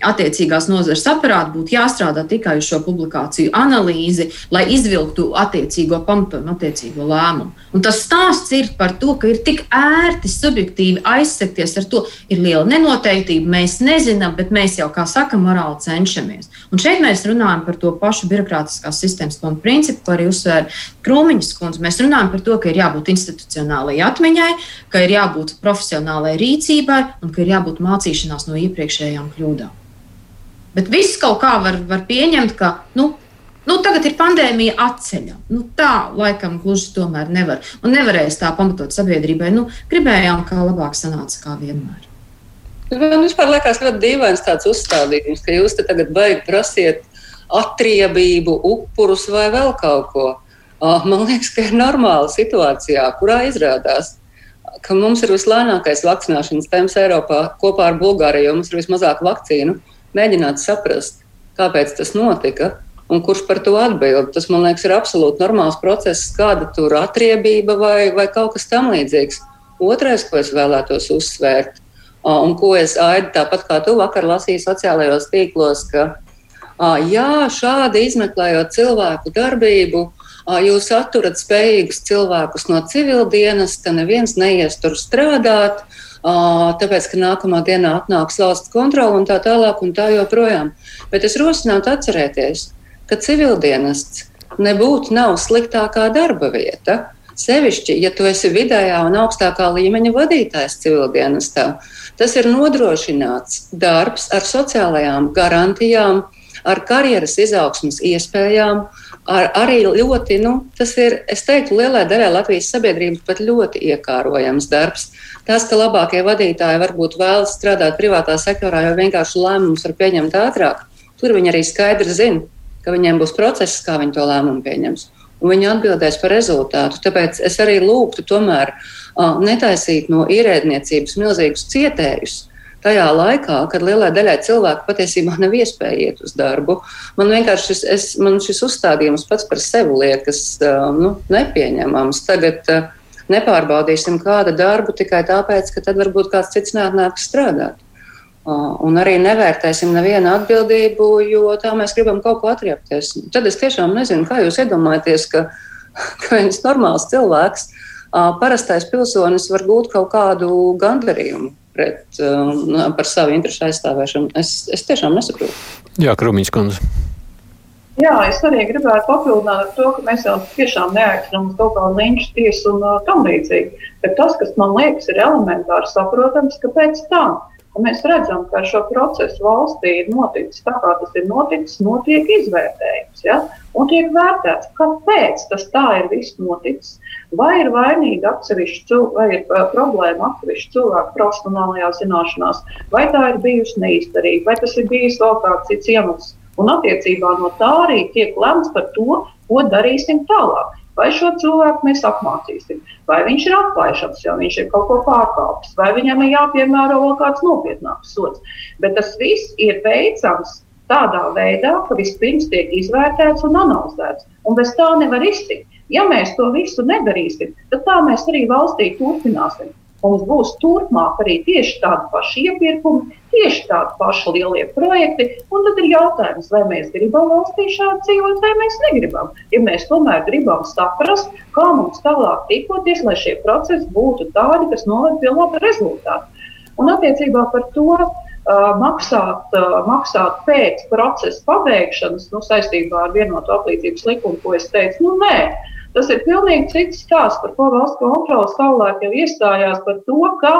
Speaker 6: attiecīgās nozares aparātu būtu jāstrādā tikai uz šo publikāciju analīzi, lai izvilktu attiecīgo pamatojumu, attiecīgo lēmumu. Un tas stāsts ir par to, ka ir tik ērti subjektīvi aizsekties ar to, ir liela nenoteiktība, mēs nezinām, bet mēs jau, kā saka, morāli cenšamies. Un šeit mēs runājam par to pašu birokrātiskās sistēmas pamatu principu, ko arī uzsvēra Krūmiņas kundze. Mēs runājam par to, ka ir jābūt institucionālajai atmiņai, ka ir jābūt profesionālai rīcībai un ka ir jābūt mācīšanās no iepriekšējām kļūdām. Bet viss kaut kā var, var pieņemt, ka nu, nu, tagad ir pandēmija atceļam. Nu, tā laikam gluži tomēr nevar. Un nevarēs tā pamatot sabiedrībai. Nu, gribējām, kā labāk sanāca, kā vienmēr.
Speaker 3: Man vispār liekas ļoti dīvains tāds uzstādījums, ka jūs te tagad baigi prasiet atriebību, upurus vai vēl kaut ko. Man liekas, ka ir normāla situācijā, kurā izrādās, ka mums ir vislēnākais vakcināšanas temps Eiropā kopā ar Bulgāriju, jo mums ir vismazāk vakcīnu mēģināt saprast, kāpēc tas notika un kurš par to atbild. Tas, man liekas, ir absolūti normāls process, kāda tur atriebība vai, vai kaut kas tamlīdzīgs. Otrais, ko es vēlētos uzsvērt, un ko es aidu tāpat kā tu vakar lasīji sociālajos tīklos, ka jā, šādi izmeklējot cilvēku darbību, jūs atturat spējīgus cilvēkus no civildienas, ka neviens neies tur strādāt, tāpēc, ka nākamā dienā atnāks valsts kontrole un tā tālāk un tā joprojām. Bet es rosinātu atcerēties, ka civildienests nebūtu nav sliktākā darba vieta. Sevišķi, ja tu esi vidējā un augstākā līmeņa vadītājs civildienestā, tas ir nodrošināts darbs ar sociālajām garantijām, ar karjeras izaugsmas iespējām, ar, arī ļoti, nu, tas ir, es teiktu, lielai daļai Latvijas sabiedrības pat ļoti iekārojams darbs. Tas, ka labākie vadītāji varbūt vēlas strādāt privātā sektorā, jo vienkārši lēmumus var pieņemt ātrāk, tur viņi arī skaidri zina, ka viņiem būs process, kā viņi to lēmumu pieņems. Un viņi atbildēs par rezultātu. Tāpēc es arī lūgtu tomēr uh, netaisīt no ierēdniecības milzīgus cietējus, tajā laikā, kad lielai daļai cilvēku patiesībā nav iespēja iet uz darbu. Man vienkārši šis, es, man šis uzstādījums pats par sevi liekas nu, nepieņemams. Tagad, nepārbaudīsim kādu darbu tikai tāpēc, ka tad varbūt kāds cits nāks strādāt. Un arī nevērtēsim nevienu atbildību, jo tā mēs gribam kaut ko atriepties. Tad es tiešām nezinu, kā jūs iedomājaties, ka, ka viens normāls cilvēks, parastais pilsonis, var gūt kaut kādu gandarījumu pret, par savu interesu aizstāvēšanu. Es, es tiešām nesaprotu.
Speaker 2: Jā, Krūmiņš kundze.
Speaker 4: Jā, es arī gribētu papildināt ar to, ka mēs jau tiešām neaicinām uz kaut kādu linču tiesu un uh, tam līdzīgi. Bet tas, kas man liekas, ir elementāri saprotams, kāpēc tā. Un mēs redzam, ka šo procesu valstī ir noticis tā, kā tas ir noticis, notiek izvērtējums. Ja? Un tiek vērtēts, kāpēc tas tā ir noticis. Vai ir vainīgi atsevišķi cilvēki, vai ir uh, problēma atsevišķi cilvēku profesionālajā zināšanās, vai tā ir bijusi neizdarība, vai tas ir bijis vēl kāds cits iemesls. Un attiecībā no tā arī tiek lemts par to, ko darīsim tālāk. Vai šo cilvēku mēs apmācīsim, vai viņš ir atlaižams, jo viņš ir kaut ko pārkāpis, vai viņam ir jāpiemēro vēl kāds nopietnāks sots. Bet tas viss ir veicams tādā veidā, ka vispirms tiek izvērtēts un analizēts, un bez tā nevar iztikt. Ja mēs to visu nedarīsim, tad tā mēs arī valstī turpināsim. Mums būs turpmāk arī tieši tādi paši iepirkumi, tieši tādi paši lielie projekti. Tad ir jautājums, vai mēs gribam valstī šādi dzīvot, vai mēs negribam. Ja mēs tomēr gribam saprast, kā mums tālāk rīkoties, lai šie procesi būtu tādi, kas noved pie laba rezultāta. Un attiecībā par to uh, maksāt, uh, maksāt pēc procesa pabeigšanas, nu, saistībā ar vienotu aplīdzības likumu, ko es teicu, nu, nē. Tas ir pilnīgi cits stāsts, par ko valsts kontrole savulaik jau iestājās par to, ka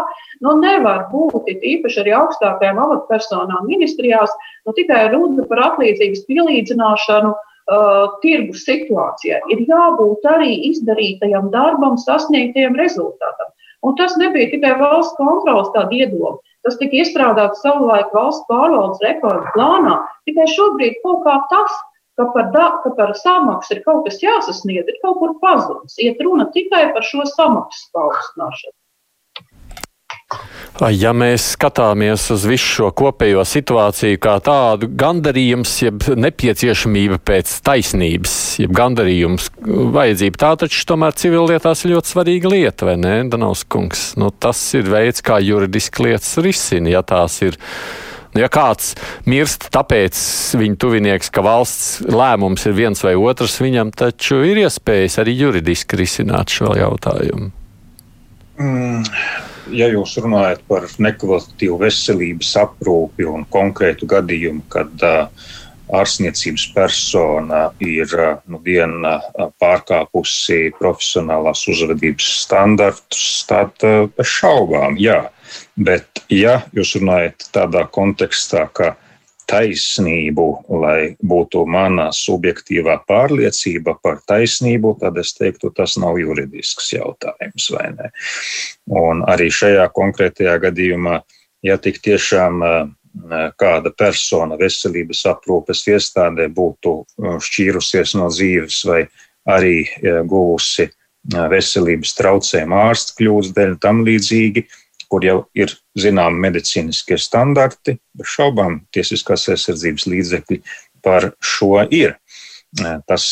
Speaker 4: nu, nevar būt īpaši arī augstākajām amatpersonām ministrijās nu, tikai runa par atlīdzības pielīdzināšanu uh, tirgus situācijai. Ir jābūt arī izdarītajam darbam, sasniegtajam rezultātam. Un tas nebija tikai valsts kontrolas tāda iedoma. Tas tika iestrādāts savulaik valsts pārvaldes reformu plānā. Tikai šobrīd kaut kā tas ka par, da, ka par samaksu ir kaut kas jāsasniedz, ir kaut kur pazudis. Iet runa tikai par šo samaksu paaugstināšanu.
Speaker 2: Ja mēs skatāmies uz visu šo kopējo situāciju kā tādu, gandarījums, jeb nepieciešamība pēc taisnības, jeb gandarījums, vajadzība, tā taču tomēr civillietās ir ļoti svarīga lieta, vai ne, Danovs kungs? Nu, tas ir veids, kā juridiski lietas risina, ja tās ir Nu, ja kāds mirst, tāpēc viņa tuvinieks, ka valsts lēmums ir viens vai otrs, viņam taču ir iespējas arī juridiski risināt šo jautājumu.
Speaker 5: Mm, ja jūs runājat par nekvalitatīvu veselības aprūpi un konkrētu gadījumu, kad uh, ārstniecības persona ir nu, diena pārkāpusi profesionālās uzvedības standartus, tad bez šaubām, jā. Bet, ja jūs runājat tādā kontekstā, ka taisnību, lai būtu mana subjektīvā pārliecība par taisnību, tad es teiktu, tas nav juridisks jautājums vai ne. Un arī šajā konkrētajā gadījumā, ja tik tiešām kāda persona veselības aprūpes iestādē būtu šķīrusies no dzīves vai arī guvusi veselības traucējumu ārsta kļūdas dēļ, tam līdzīgi kur jau ir zināmi medicīniskie standarti, bez šaubām tiesiskās aizsardzības līdzekļi par šo ir. Tas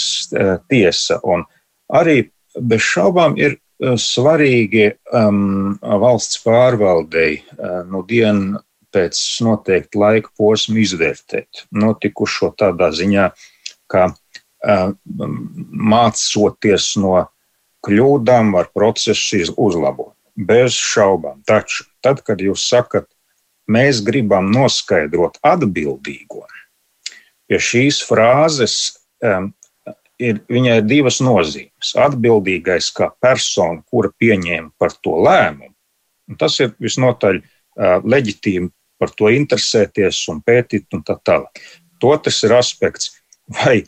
Speaker 5: tiesa. Un arī bez šaubām ir svarīgi um, valsts pārvaldei no dienu pēc noteikta laika posma izvērtēt notikušo tādā ziņā, ka uh, mācoties no kļūdām, var procesu uzlabot. Bez šaubām. Taču, tad, kad jūs sakat, mēs gribam noskaidrot atbildīgo, pie šīs frāzes um, ir, viņai ir divas nozīmes. Atbildīgais kā persona, kura pieņēma par to lēmumu, tas ir visnotaļ uh, leģitīmi par to interesēties un pētīt un tā tālāk. Otrs ir aspekts, vai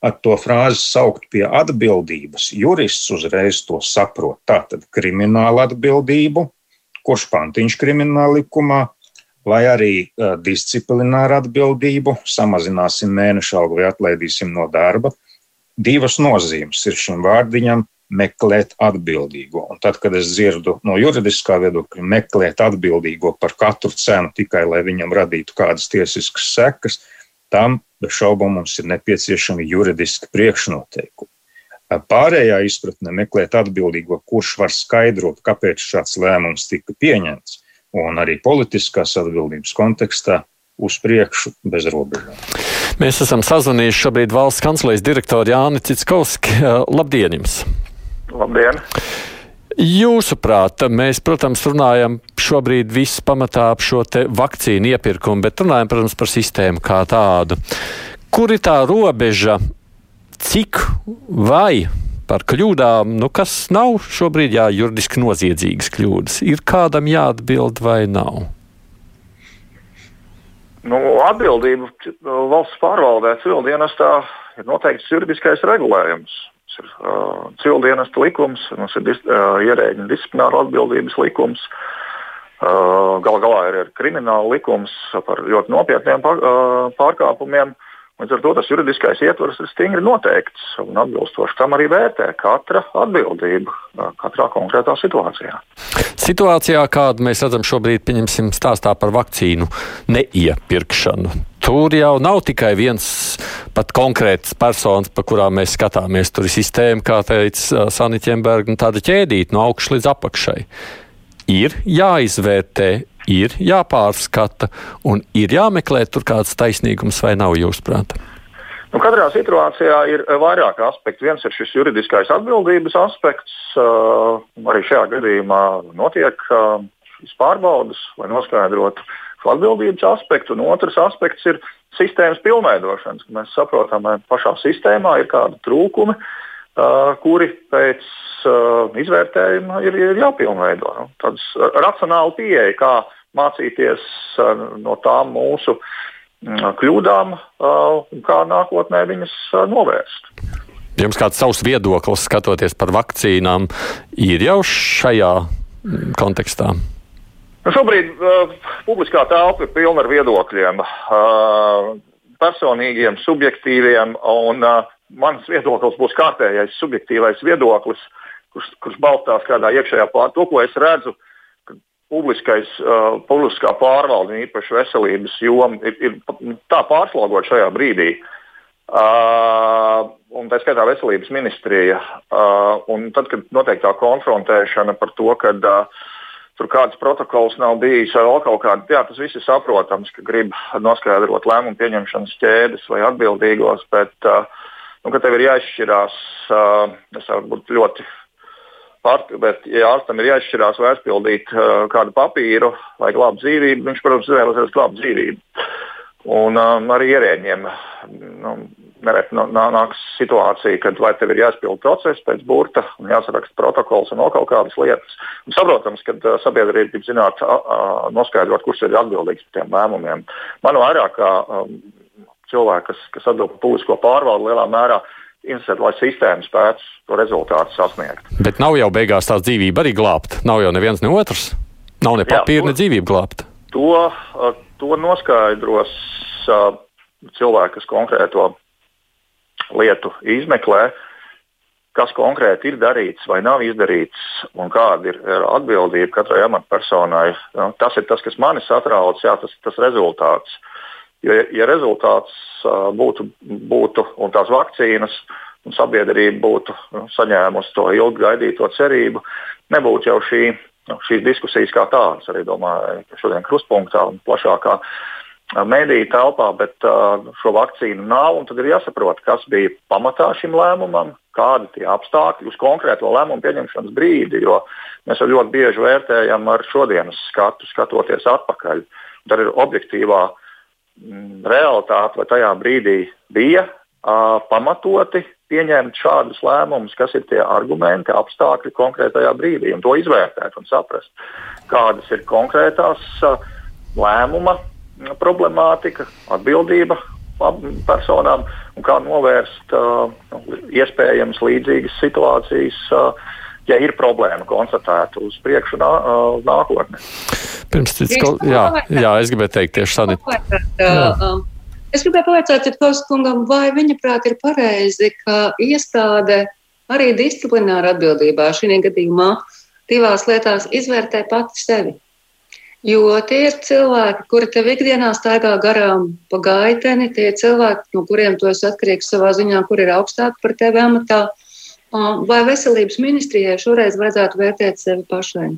Speaker 5: ar to frāzi saukt pie atbildības, jurists uzreiz to saprot. Tātad krimināla atbildību, kurš pantiņš krimināla likumā, vai arī disciplināra atbildību, samazināsim mēnešu algu vai atlaidīsim no darba. Divas nozīmes ir šim vārdiņam meklēt atbildīgo. Un tad, kad es dzirdu no juridiskā viedokļa, meklēt atbildīgo par katru cenu tikai, lai viņam radītu kādas tiesiskas sekas, tam bez šaubām mums ir nepieciešami juridiski priekšnoteikumi. Pārējā izpratne meklēt atbildīgo, kurš var skaidrot, kāpēc šāds lēmums tika pieņemts, un arī politiskās atbildības kontekstā uz priekšu bez robežām.
Speaker 2: Mēs esam sazvanījuši šobrīd valsts kancelejas direktoru Jāni Citskovski. Labdien jums!
Speaker 7: Labdien!
Speaker 2: Jūsuprāt, mēs, protams, runājam šobrīd viss pamatā ap šo vakcīnu iepirkumu, bet runājam, protams, par sistēmu kā tādu. Kur ir tā robeža, cik vai par kļūdām, nu, kas nav šobrīd jā, juridiski noziedzīgas kļūdas, ir kādam jāatbild vai nav?
Speaker 7: Nu, atbildība valsts pārvaldē civildienestā ir noteikts juridiskais regulējums. Ir uh, civildienesta likums, mums ir dis, uh, ierēģiņa disciplināra atbildības likums. Uh, Galu galā ir, ir krimināla likums par ļoti nopietniem pār, uh, pārkāpumiem. Uh, Līdz ar to tas juridiskais ietvers ir stingri noteikts un atbilstoši tam arī vērtē katra atbildība katrā konkrētā situācijā.
Speaker 2: Situācijā, kādu mēs redzam šobrīd, pieņemsim stāstā par vakcīnu neiepirkšanu. Tur jau nav tikai viens pat konkrēts personis, pa kurām mēs skatāmies. Tur ir sistēma, kā teica Sanita Čemberga, tāda ķēdīta no augšas līdz apakšai. Ir jāizvērtē ir jāpārskata un ir jāmeklē tur kāds taisnīgums vai nav jūsuprāt?
Speaker 7: Nu, katrā situācijā ir eh, vairāk aspektu. Viens ir šis juridiskais atbildības aspekts. Uh, arī šajā gadījumā notiek uh, šīs pārbaudas, lai noskaidrotu šo atbildības aspektu. Un otrs aspekts ir sistēmas pilnveidošanas. Mēs saprotam, ka pašā sistēmā ir kādi trūkumi, kuri pēc izvērtējuma ir, ir jāpilnveido. Nu, Tāds racionāli pieeja, kā mācīties no tām mūsu kļūdām un kā nākotnē viņas novērst.
Speaker 2: Jums kāds savs viedoklis, skatoties par vakcīnām, ir jau šajā kontekstā?
Speaker 7: Nu, šobrīd uh, publiskā telpa ir pilna ar viedokļiem, uh, personīgiem, subjektīviem, un uh, mans viedoklis būs kārtējais subjektīvais viedoklis, kurš, kurš balstās kādā iekšējā pār to, ko es redzu uh, publiskais, uh, publiskā pārvalde, īpaši veselības joma, ir, ir tā pārslogot šajā brīdī. Uh, un tā skaitā veselības ministrija. Uh, tad, kad notiek tā konfrontēšana par to, ka uh, tur kāds protokols nav bijis vai vēl kaut kāda, jā, tas viss ir saprotams, ka grib noskaidrot lēmumu pieņemšanas ķēdes vai atbildīgos, bet, uh, nu, tev ir jāizšķirās, uh, es varu būt ļoti Part, bet, ja ārstam ir jāizšķirās vai aizpildīt uh, kādu papīru, lai glābtu dzīvību, viņš, protams, izvēlēsies glābt dzīvību. Un um, arī ierēģiem nu, nereti nāks situācija, kad vai tev ir jāizpild process pēc burta un jāsaraksta protokols un vēl kaut kādas lietas. Un saprotams, ka sabiedrība grib zināt, noskaidrot, kurš ir atbildīgs par tiem lēmumiem. Man vairāk kā cilvēki, kas, kas atbild par publisko pārvaldu lielā mērā, interesēt, lai sistēma spētu to rezultātu sasniegt.
Speaker 2: Bet nav jau beigās tās dzīvība arī glābta. Nav jau neviens ne otrs. Nav ne papīra, ne dzīvība glābta.
Speaker 7: To, to noskaidros cilvēki, kas konkrēto lietu izmeklē, kas konkrēti ir darīts vai nav izdarīts un kāda ir atbildība katrai amatpersonai. Tas ir tas, kas mani satrauc, jā, tas, tas rezultāts. Jo, ja rezultāts būtu, būtu un tās vakcīnas un sabiedrība būtu nu, saņēmusi to ilgi gaidīto cerību, nebūtu jau šī, nu, šīs diskusijas kā tādas. Arī domāju, šodien krustpunktā un plašākā mediju telpā, bet šo vakcīnu nav. Tad ir jāsaprot, kas bija pamatā šim lēmumam, kādi tie apstākļi uz konkrēto lēmumu pieņemšanas brīdi. Jo mēs jau ļoti bieži vērtējam ar šodienas skatu, skatoties atpakaļ. Tad ir objektīvā uh, Mm, realitāte, vai tajā brīdī bija uh, pamatoti pieņemt šādus lēmumus, kas ir tie argumenti, apstākļi konkrētajā brīdī, un to izvērtēt un saprast, kādas ir konkrētās uh, lēmuma problemātika, atbildība personām un kā novērst uh, iespējamas līdzīgas situācijas uh, ja ir problēma konstatēta uz priekšu nā, uz nākotni.
Speaker 2: Pirms cits, kaut, jā, jā, es gribēju teikt tieši Sanita.
Speaker 3: Um, es gribēju pavaicāt Citkovs kungam, vai viņa prāt ir pareizi, ka iestāde arī disciplināra atbildībā šī gadījumā divās lietās izvērtē pati sevi. Jo tie ir cilvēki, kuri tev ikdienā staigā garām pa gaiteni, tie ir cilvēki, no kuriem tu esi atkarīgs savā ziņā, kur ir augstāki par tevi amatā. Uh, Vai veselības ministrijai šoreiz vajadzētu vērtēt sevi pašai?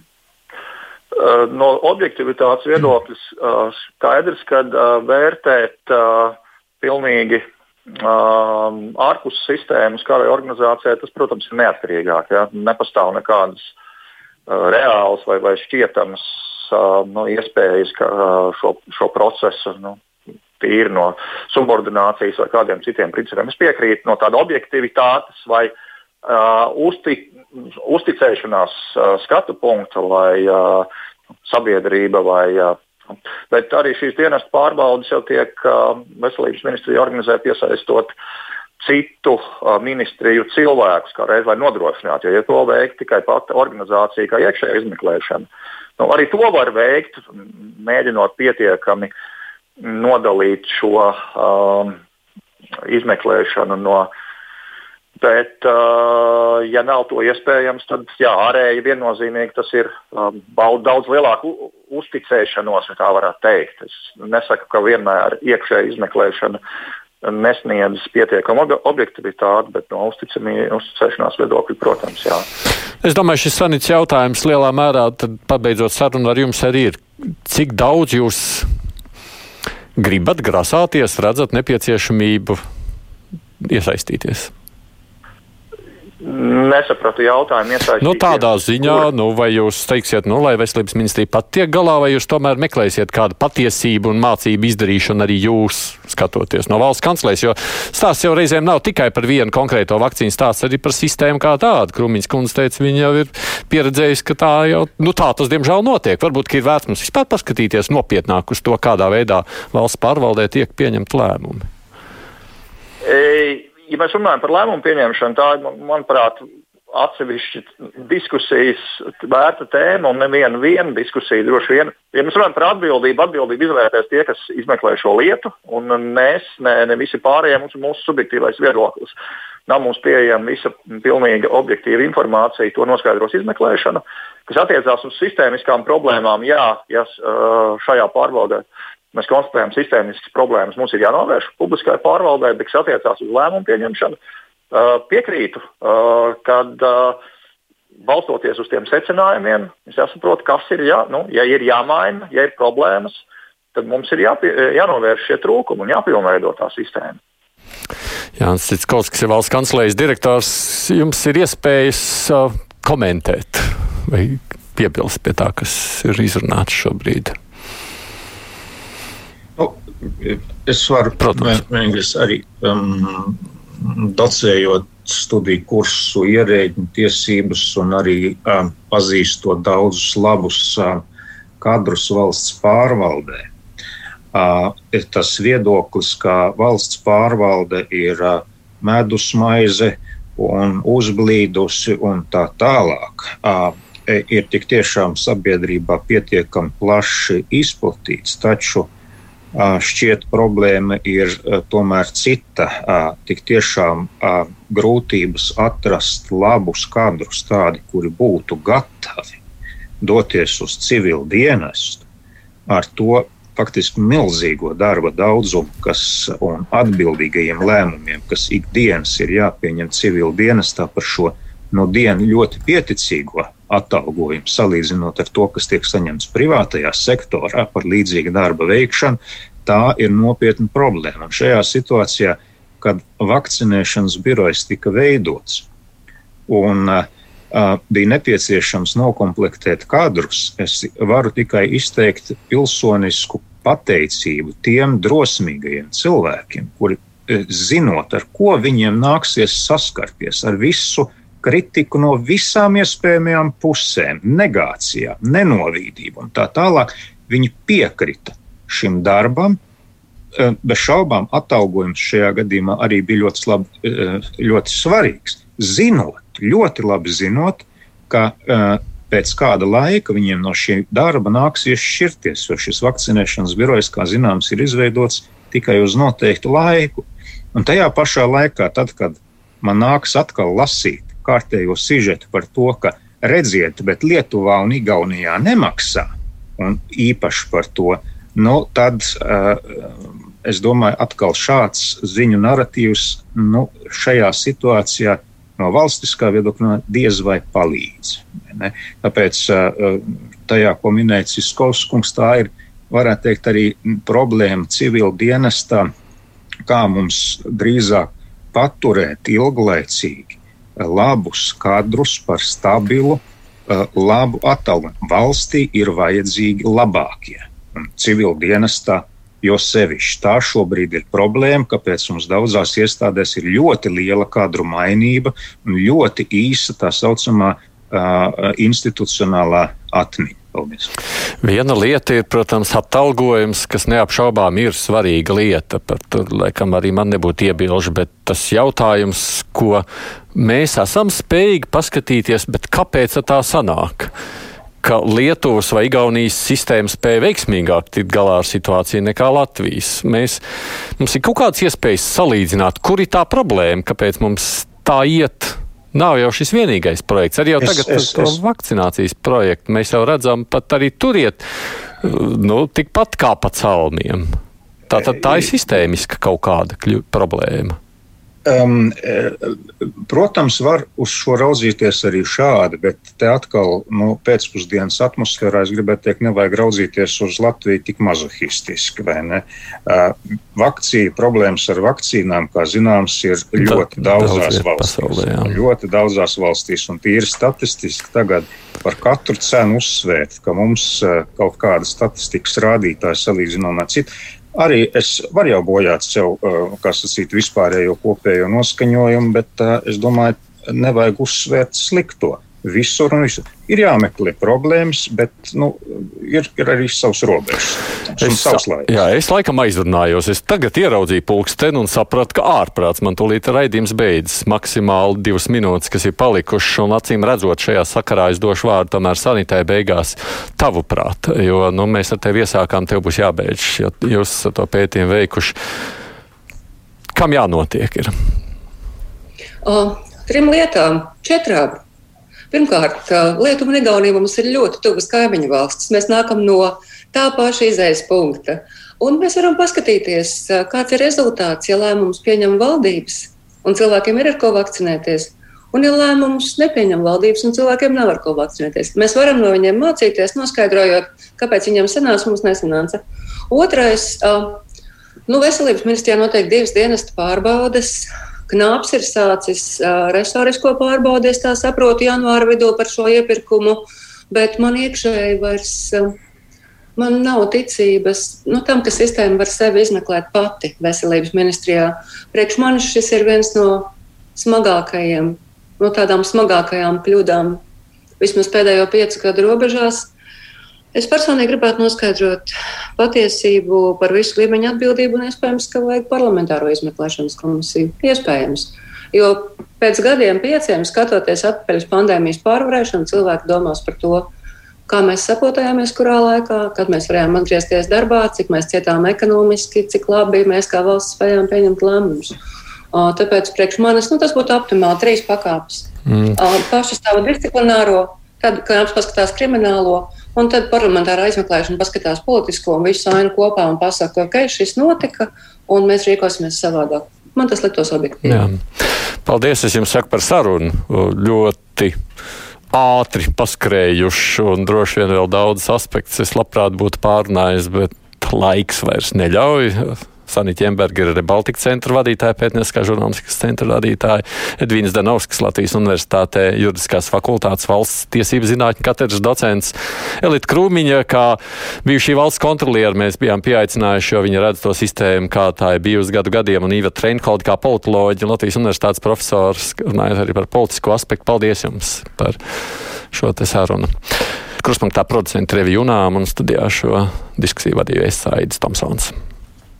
Speaker 7: No objektivitātes viedokļa skaidrs, ka vērtēt pilnīgi ārpus sistēmas, kā arī organizācijai, tas, protams, ir neatkarīgāk. Ja? Nepastāv nekādas reālas vai, vai šķietamas nu, iespējas šo, šo procesu nu, tīri no subordinācijas vai kādiem citiem principiem. Es piekrītu no tāda objektivitātes vai uh, uh, uzti, uzticēšanās uh, skatu punkta, lai uh, sabiedrība vai uh, Bet arī šīs dienas pārbaudas jau tiek veselības ministrija organizē piesaistot citu ministriju cilvēkus, kā reiz lai nodrošinātu. Jo, ja to veikt tikai pati organizācija, kā iekšējā izmeklēšana, nu, arī to var veikt, mēģinot pietiekami nodalīt šo um, izmeklēšanu no Bet, uh, ja nav to iespējams, tad jā, ārēji viennozīmīgi tas ir um, daudz lielāku uzticēšanos, ja tā varētu teikt. Es nesaku, ka vienmēr iekšēja izmeklēšana nesniedz pietiekamu objektivitāti, bet no uzticēšanās viedokļa, protams, jā.
Speaker 2: Es domāju, šis sanīts jautājums lielā mērā, pabeidzot sarunu ar jums, arī ir, cik daudz jūs gribat grasāties, redzat nepieciešamību iesaistīties.
Speaker 7: Nesapratu jautājumu.
Speaker 2: Nu, tādā ziņā, kur... nu, vai jūs teiksiet, nu, lai veselības ministrija pat tiek galā, vai jūs tomēr meklēsiet kādu patiesību un mācību izdarīšanu arī jūs skatoties no valsts kanclēs, jo stāsts jau reizēm nav tikai par vienu konkrēto vakcīnu, stāsts arī par sistēmu kā tādu. Krūmiņas kundze teica, viņa jau ir pieredzējusi, ka tā jau, nu, tā tas diemžēl notiek. Varbūt, ir vērts mums vispār paskatīties nopietnāk uz to, kādā veidā valsts pārvaldē tiek pieņemt lēmumi.
Speaker 7: Ei ja mēs runājam par lēmumu pieņemšanu, tā ir, manuprāt, atsevišķa diskusijas vērta tēma un neviena viena diskusija droši vien. Ja mēs runājam par atbildību, atbildību izvērtēs tie, kas izmeklē šo lietu, un mēs, ne, ne visi pārējie, mums ir mūsu subjektīvais viedoklis. Nav mums pieejama visa pilnīga objektīva informācija, to noskaidros izmeklēšana, kas attiecās uz sistēmiskām problēmām. Jā, ja šajā pārbaudē Mēs konstatējam sistēmiskas problēmas. Mums ir jānovērš publiskai pārvaldē, bet kas attiecās uz lēmumu pieņemšanu, piekrītu, kad balstoties uz tiem secinājumiem, mums jāsaprot, kas ir, jā, nu, ja ir jāmaina, ja ir problēmas, tad mums ir jāpie, jānovērš šie trūkumi un jāpilnveido tā sistēma.
Speaker 2: Jānis Citskovs, kas ir valsts kanclējas direktors, jums ir iespējas komentēt vai piebilst pie tā, kas ir izrunāts šobrīd.
Speaker 5: Es varu, protams, arī um, docējot studiju kursu ierēģiņu tiesības un arī um, pazīstot daudzus labus um, kadrus valsts pārvaldē. Uh, tas viedoklis, ka valsts pārvalde ir uh, medus maize un uzblīdusi un tā tālāk. Uh, ir tik tiešām sabiedrībā pietiekami plaši izplatīts, taču uh, šķiet problēma ir tomēr cita. Tik tiešām grūtības atrast labus kadrus, tādi, kuri būtu gatavi doties uz civilu dienestu, ar to faktiski milzīgo darba daudzumu kas, un atbildīgajiem lēmumiem, kas ikdienas ir jāpieņem civilu dienestā par šo no dienu ļoti pieticīgo atalgojumu, salīdzinot ar to, kas tiek saņemts privātajā sektorā par līdzīgu darba veikšanu, tā ir nopietna problēma. Un šajā situācijā, kad vakcinēšanas birojas tika veidots un uh, bija nepieciešams noklāpēt kadrus, es varu tikai izteikt pilsonisku pateicību tiem drosmīgajiem cilvēkiem, kuri zinot, ar ko viņiem nāksies saskarties, ar visu kritiku no visām iespējamajām pusēm, negācijām, nenovīdību un tā tālāk. Viņi piekrita šim darbam. Eh, bez šaubām atalgojums šajā gadījumā arī bija ļoti, slab, eh, ļoti svarīgs. Zinot, ļoti labi zinot, ka eh, pēc kāda laika viņiem no šī darba nāksies šķirties, jo šis vakcinēšanas birojs, kā zināms, ir izveidots tikai uz noteiktu laiku. Un tajā pašā laikā, tad, kad man nāks atkal lasīt kārtējo sižetu par to, ka redziet, bet Lietuvā un Igaunijā nemaksā, un īpaši par to, nu, tad uh, es domāju, atkal šāds ziņu narratīvs nu, šajā situācijā no valstiskā viedokļa diez vai palīdz. Ne? Tāpēc uh, tajā, ko minēja Ciskovs kungs, tā ir, varētu teikt, arī problēma civil dienestā, kā mums drīzāk paturēt ilglaicīgi labus kadrus par stabilu, eh, labu atalgojumu. Valstī ir vajadzīgi labākie. Civil dienestā jo sevišķi tā šobrīd ir problēma, kāpēc mums daudzās iestādēs ir ļoti liela kadru mainība un ļoti īsa tā saucamā uh, institucionālā atmiņa. Paldies.
Speaker 2: Viena lieta ir, protams, atalgojums, kas neapšaubām ir svarīga lieta. Par to, laikam, arī man nebūtu iebilžu, bet tas jautājums, ko mēs esam spējīgi paskatīties, bet kāpēc tā sanāk? ka Lietuvas vai Igaunijas sistēma spēja veiksmīgāk tikt galā ar situāciju nekā Latvijas. Mēs, mums ir kaut kādas iespējas salīdzināt, kur ir tā problēma, kāpēc mums tā iet Nav jau šis vienīgais projekts. Arī jau es, tagad es, to es. vakcinācijas projektu mēs jau redzam, pat arī turiet nu, tikpat kā pa celmiem. Tā, tā, tā ir sistēmiska kaut kāda problēma.
Speaker 5: Um, protams, var uz šo raudzīties arī šādi, bet te atkal nu, pēcpusdienas atmosfērā es gribētu teikt, nevajag raudzīties uz Latviju tik mazohistiski. Uh, vakcīna problēmas ar vakcīnām, kā zināms, ir ļoti da, daudzās valstīs. Pasaulē, ļoti daudzās valstīs, un tīri statistiski tagad par katru cenu uzsvērt, ka mums uh, kaut kāda statistikas rādītāja salīdzinām ar citu Arī es varu jau bojāt sev, kā sacīt, vispārējo kopējo noskaņojumu, bet es domāju, nevajag uzsvērt slikto visur un visur. Ir jāmeklē problēmas, bet nu, ir, ir arī savs robežas.
Speaker 2: Es, jā, es laikam aizrunājos. Es tagad ieraudzīju pulksteni un sapratu, ka ārprāts man tūlīt raidījums beidzas. Maksimāli divas minūtes, kas ir palikušas, un acīm redzot šajā sakarā es došu vārdu tomēr sanitē beigās tavuprāt, jo nu, mēs ar tevi iesākām, tev būs jābeidz, jo jūs to pētījumu veikuši. Kam jānotiek? Ir?
Speaker 3: O, trim lietām, četrām. Pirmkārt, Lietuva un Igaunija mums ir ļoti tuvas kaimiņu valstis. Mēs nākam no tā paša izējas punkta. Un mēs varam paskatīties, kāds ir rezultāts, ja lēmumus pieņem valdības un cilvēkiem ir ar ko vakcinēties. Un, ja lēmumus nepieņem valdības un cilvēkiem nav ar ko vakcinēties, mēs varam no viņiem mācīties, noskaidrojot, kāpēc viņiem sanāca, mums nesanāca. Otrais, nu, veselības ministrijā notiek divas dienas pārbaudes Knāps ir sācis resorisko pārbaudi, es tā saprotu, janvāra vidū par šo iepirkumu, bet man iekšēji vairs. Man nav ticības nu, tam, ka sistēma var sevi izmeklēt pati veselības ministrijā. Priekš manis šis ir viens no smagākajiem, no tādām smagākajām kļūdām, vismaz pēdējo piecu gadu robežās. Es personīgi gribētu noskaidrot patiesību par visu līmeņu atbildību, un iespējams, ka vajag parlamentāro izmeklēšanas komisiju. Iespējams. Jo pēc gadiem, pieciem, skatoties atpakaļ uz pandēmijas pārvarēšanu, cilvēki domās par to, kā mēs sapotājāmies, kurā laikā, kad mēs varējām atgriezties darbā, cik mēs cietām ekonomiski, cik labi mēs kā valsts spējām pieņemt lēmumus. Tāpēc priekš manis nu, tas būtu optimāli trīs pakāpes. Mm. Pašu savu disciplināro, tad, kad apskatās kriminālo, Un tad parlamentārā izmeklēšana paskatās politisko un visu ainu kopā un pasaka, ka okay, šis notika un mēs rīkosimies savādāk. Man tas liktos objektīvi. Jā.
Speaker 2: Paldies, es jums saku par sarunu. Ļoti ātri paskrējuši un droši vien vēl daudz aspektus es labprāt būtu pārunājis, bet laiks vairs neļauj. Sanita Jemberga ir Baltika centra vadītāja, pētnieciskā žurnālistikas centra vadītāja, Edvīnas Danovskis, Latvijas Universitātē juridiskās fakultātes valsts tiesību zinātņu katedras docents, Elita Krūmiņa, kā bijušī valsts kontroliera, mēs bijām pieaicinājuši, jo viņa redz to sistēmu, kā tā ir bijusi gadu gadiem, un Īva Treinkolda kā politoloģija, Latvijas Universitātes profesors, runājot arī par politisko aspektu. Paldies jums par šo te sarunu. Kruspunktā producenta Revi Junām un studijā šo diskusiju vadīja Esaidis Tomsons.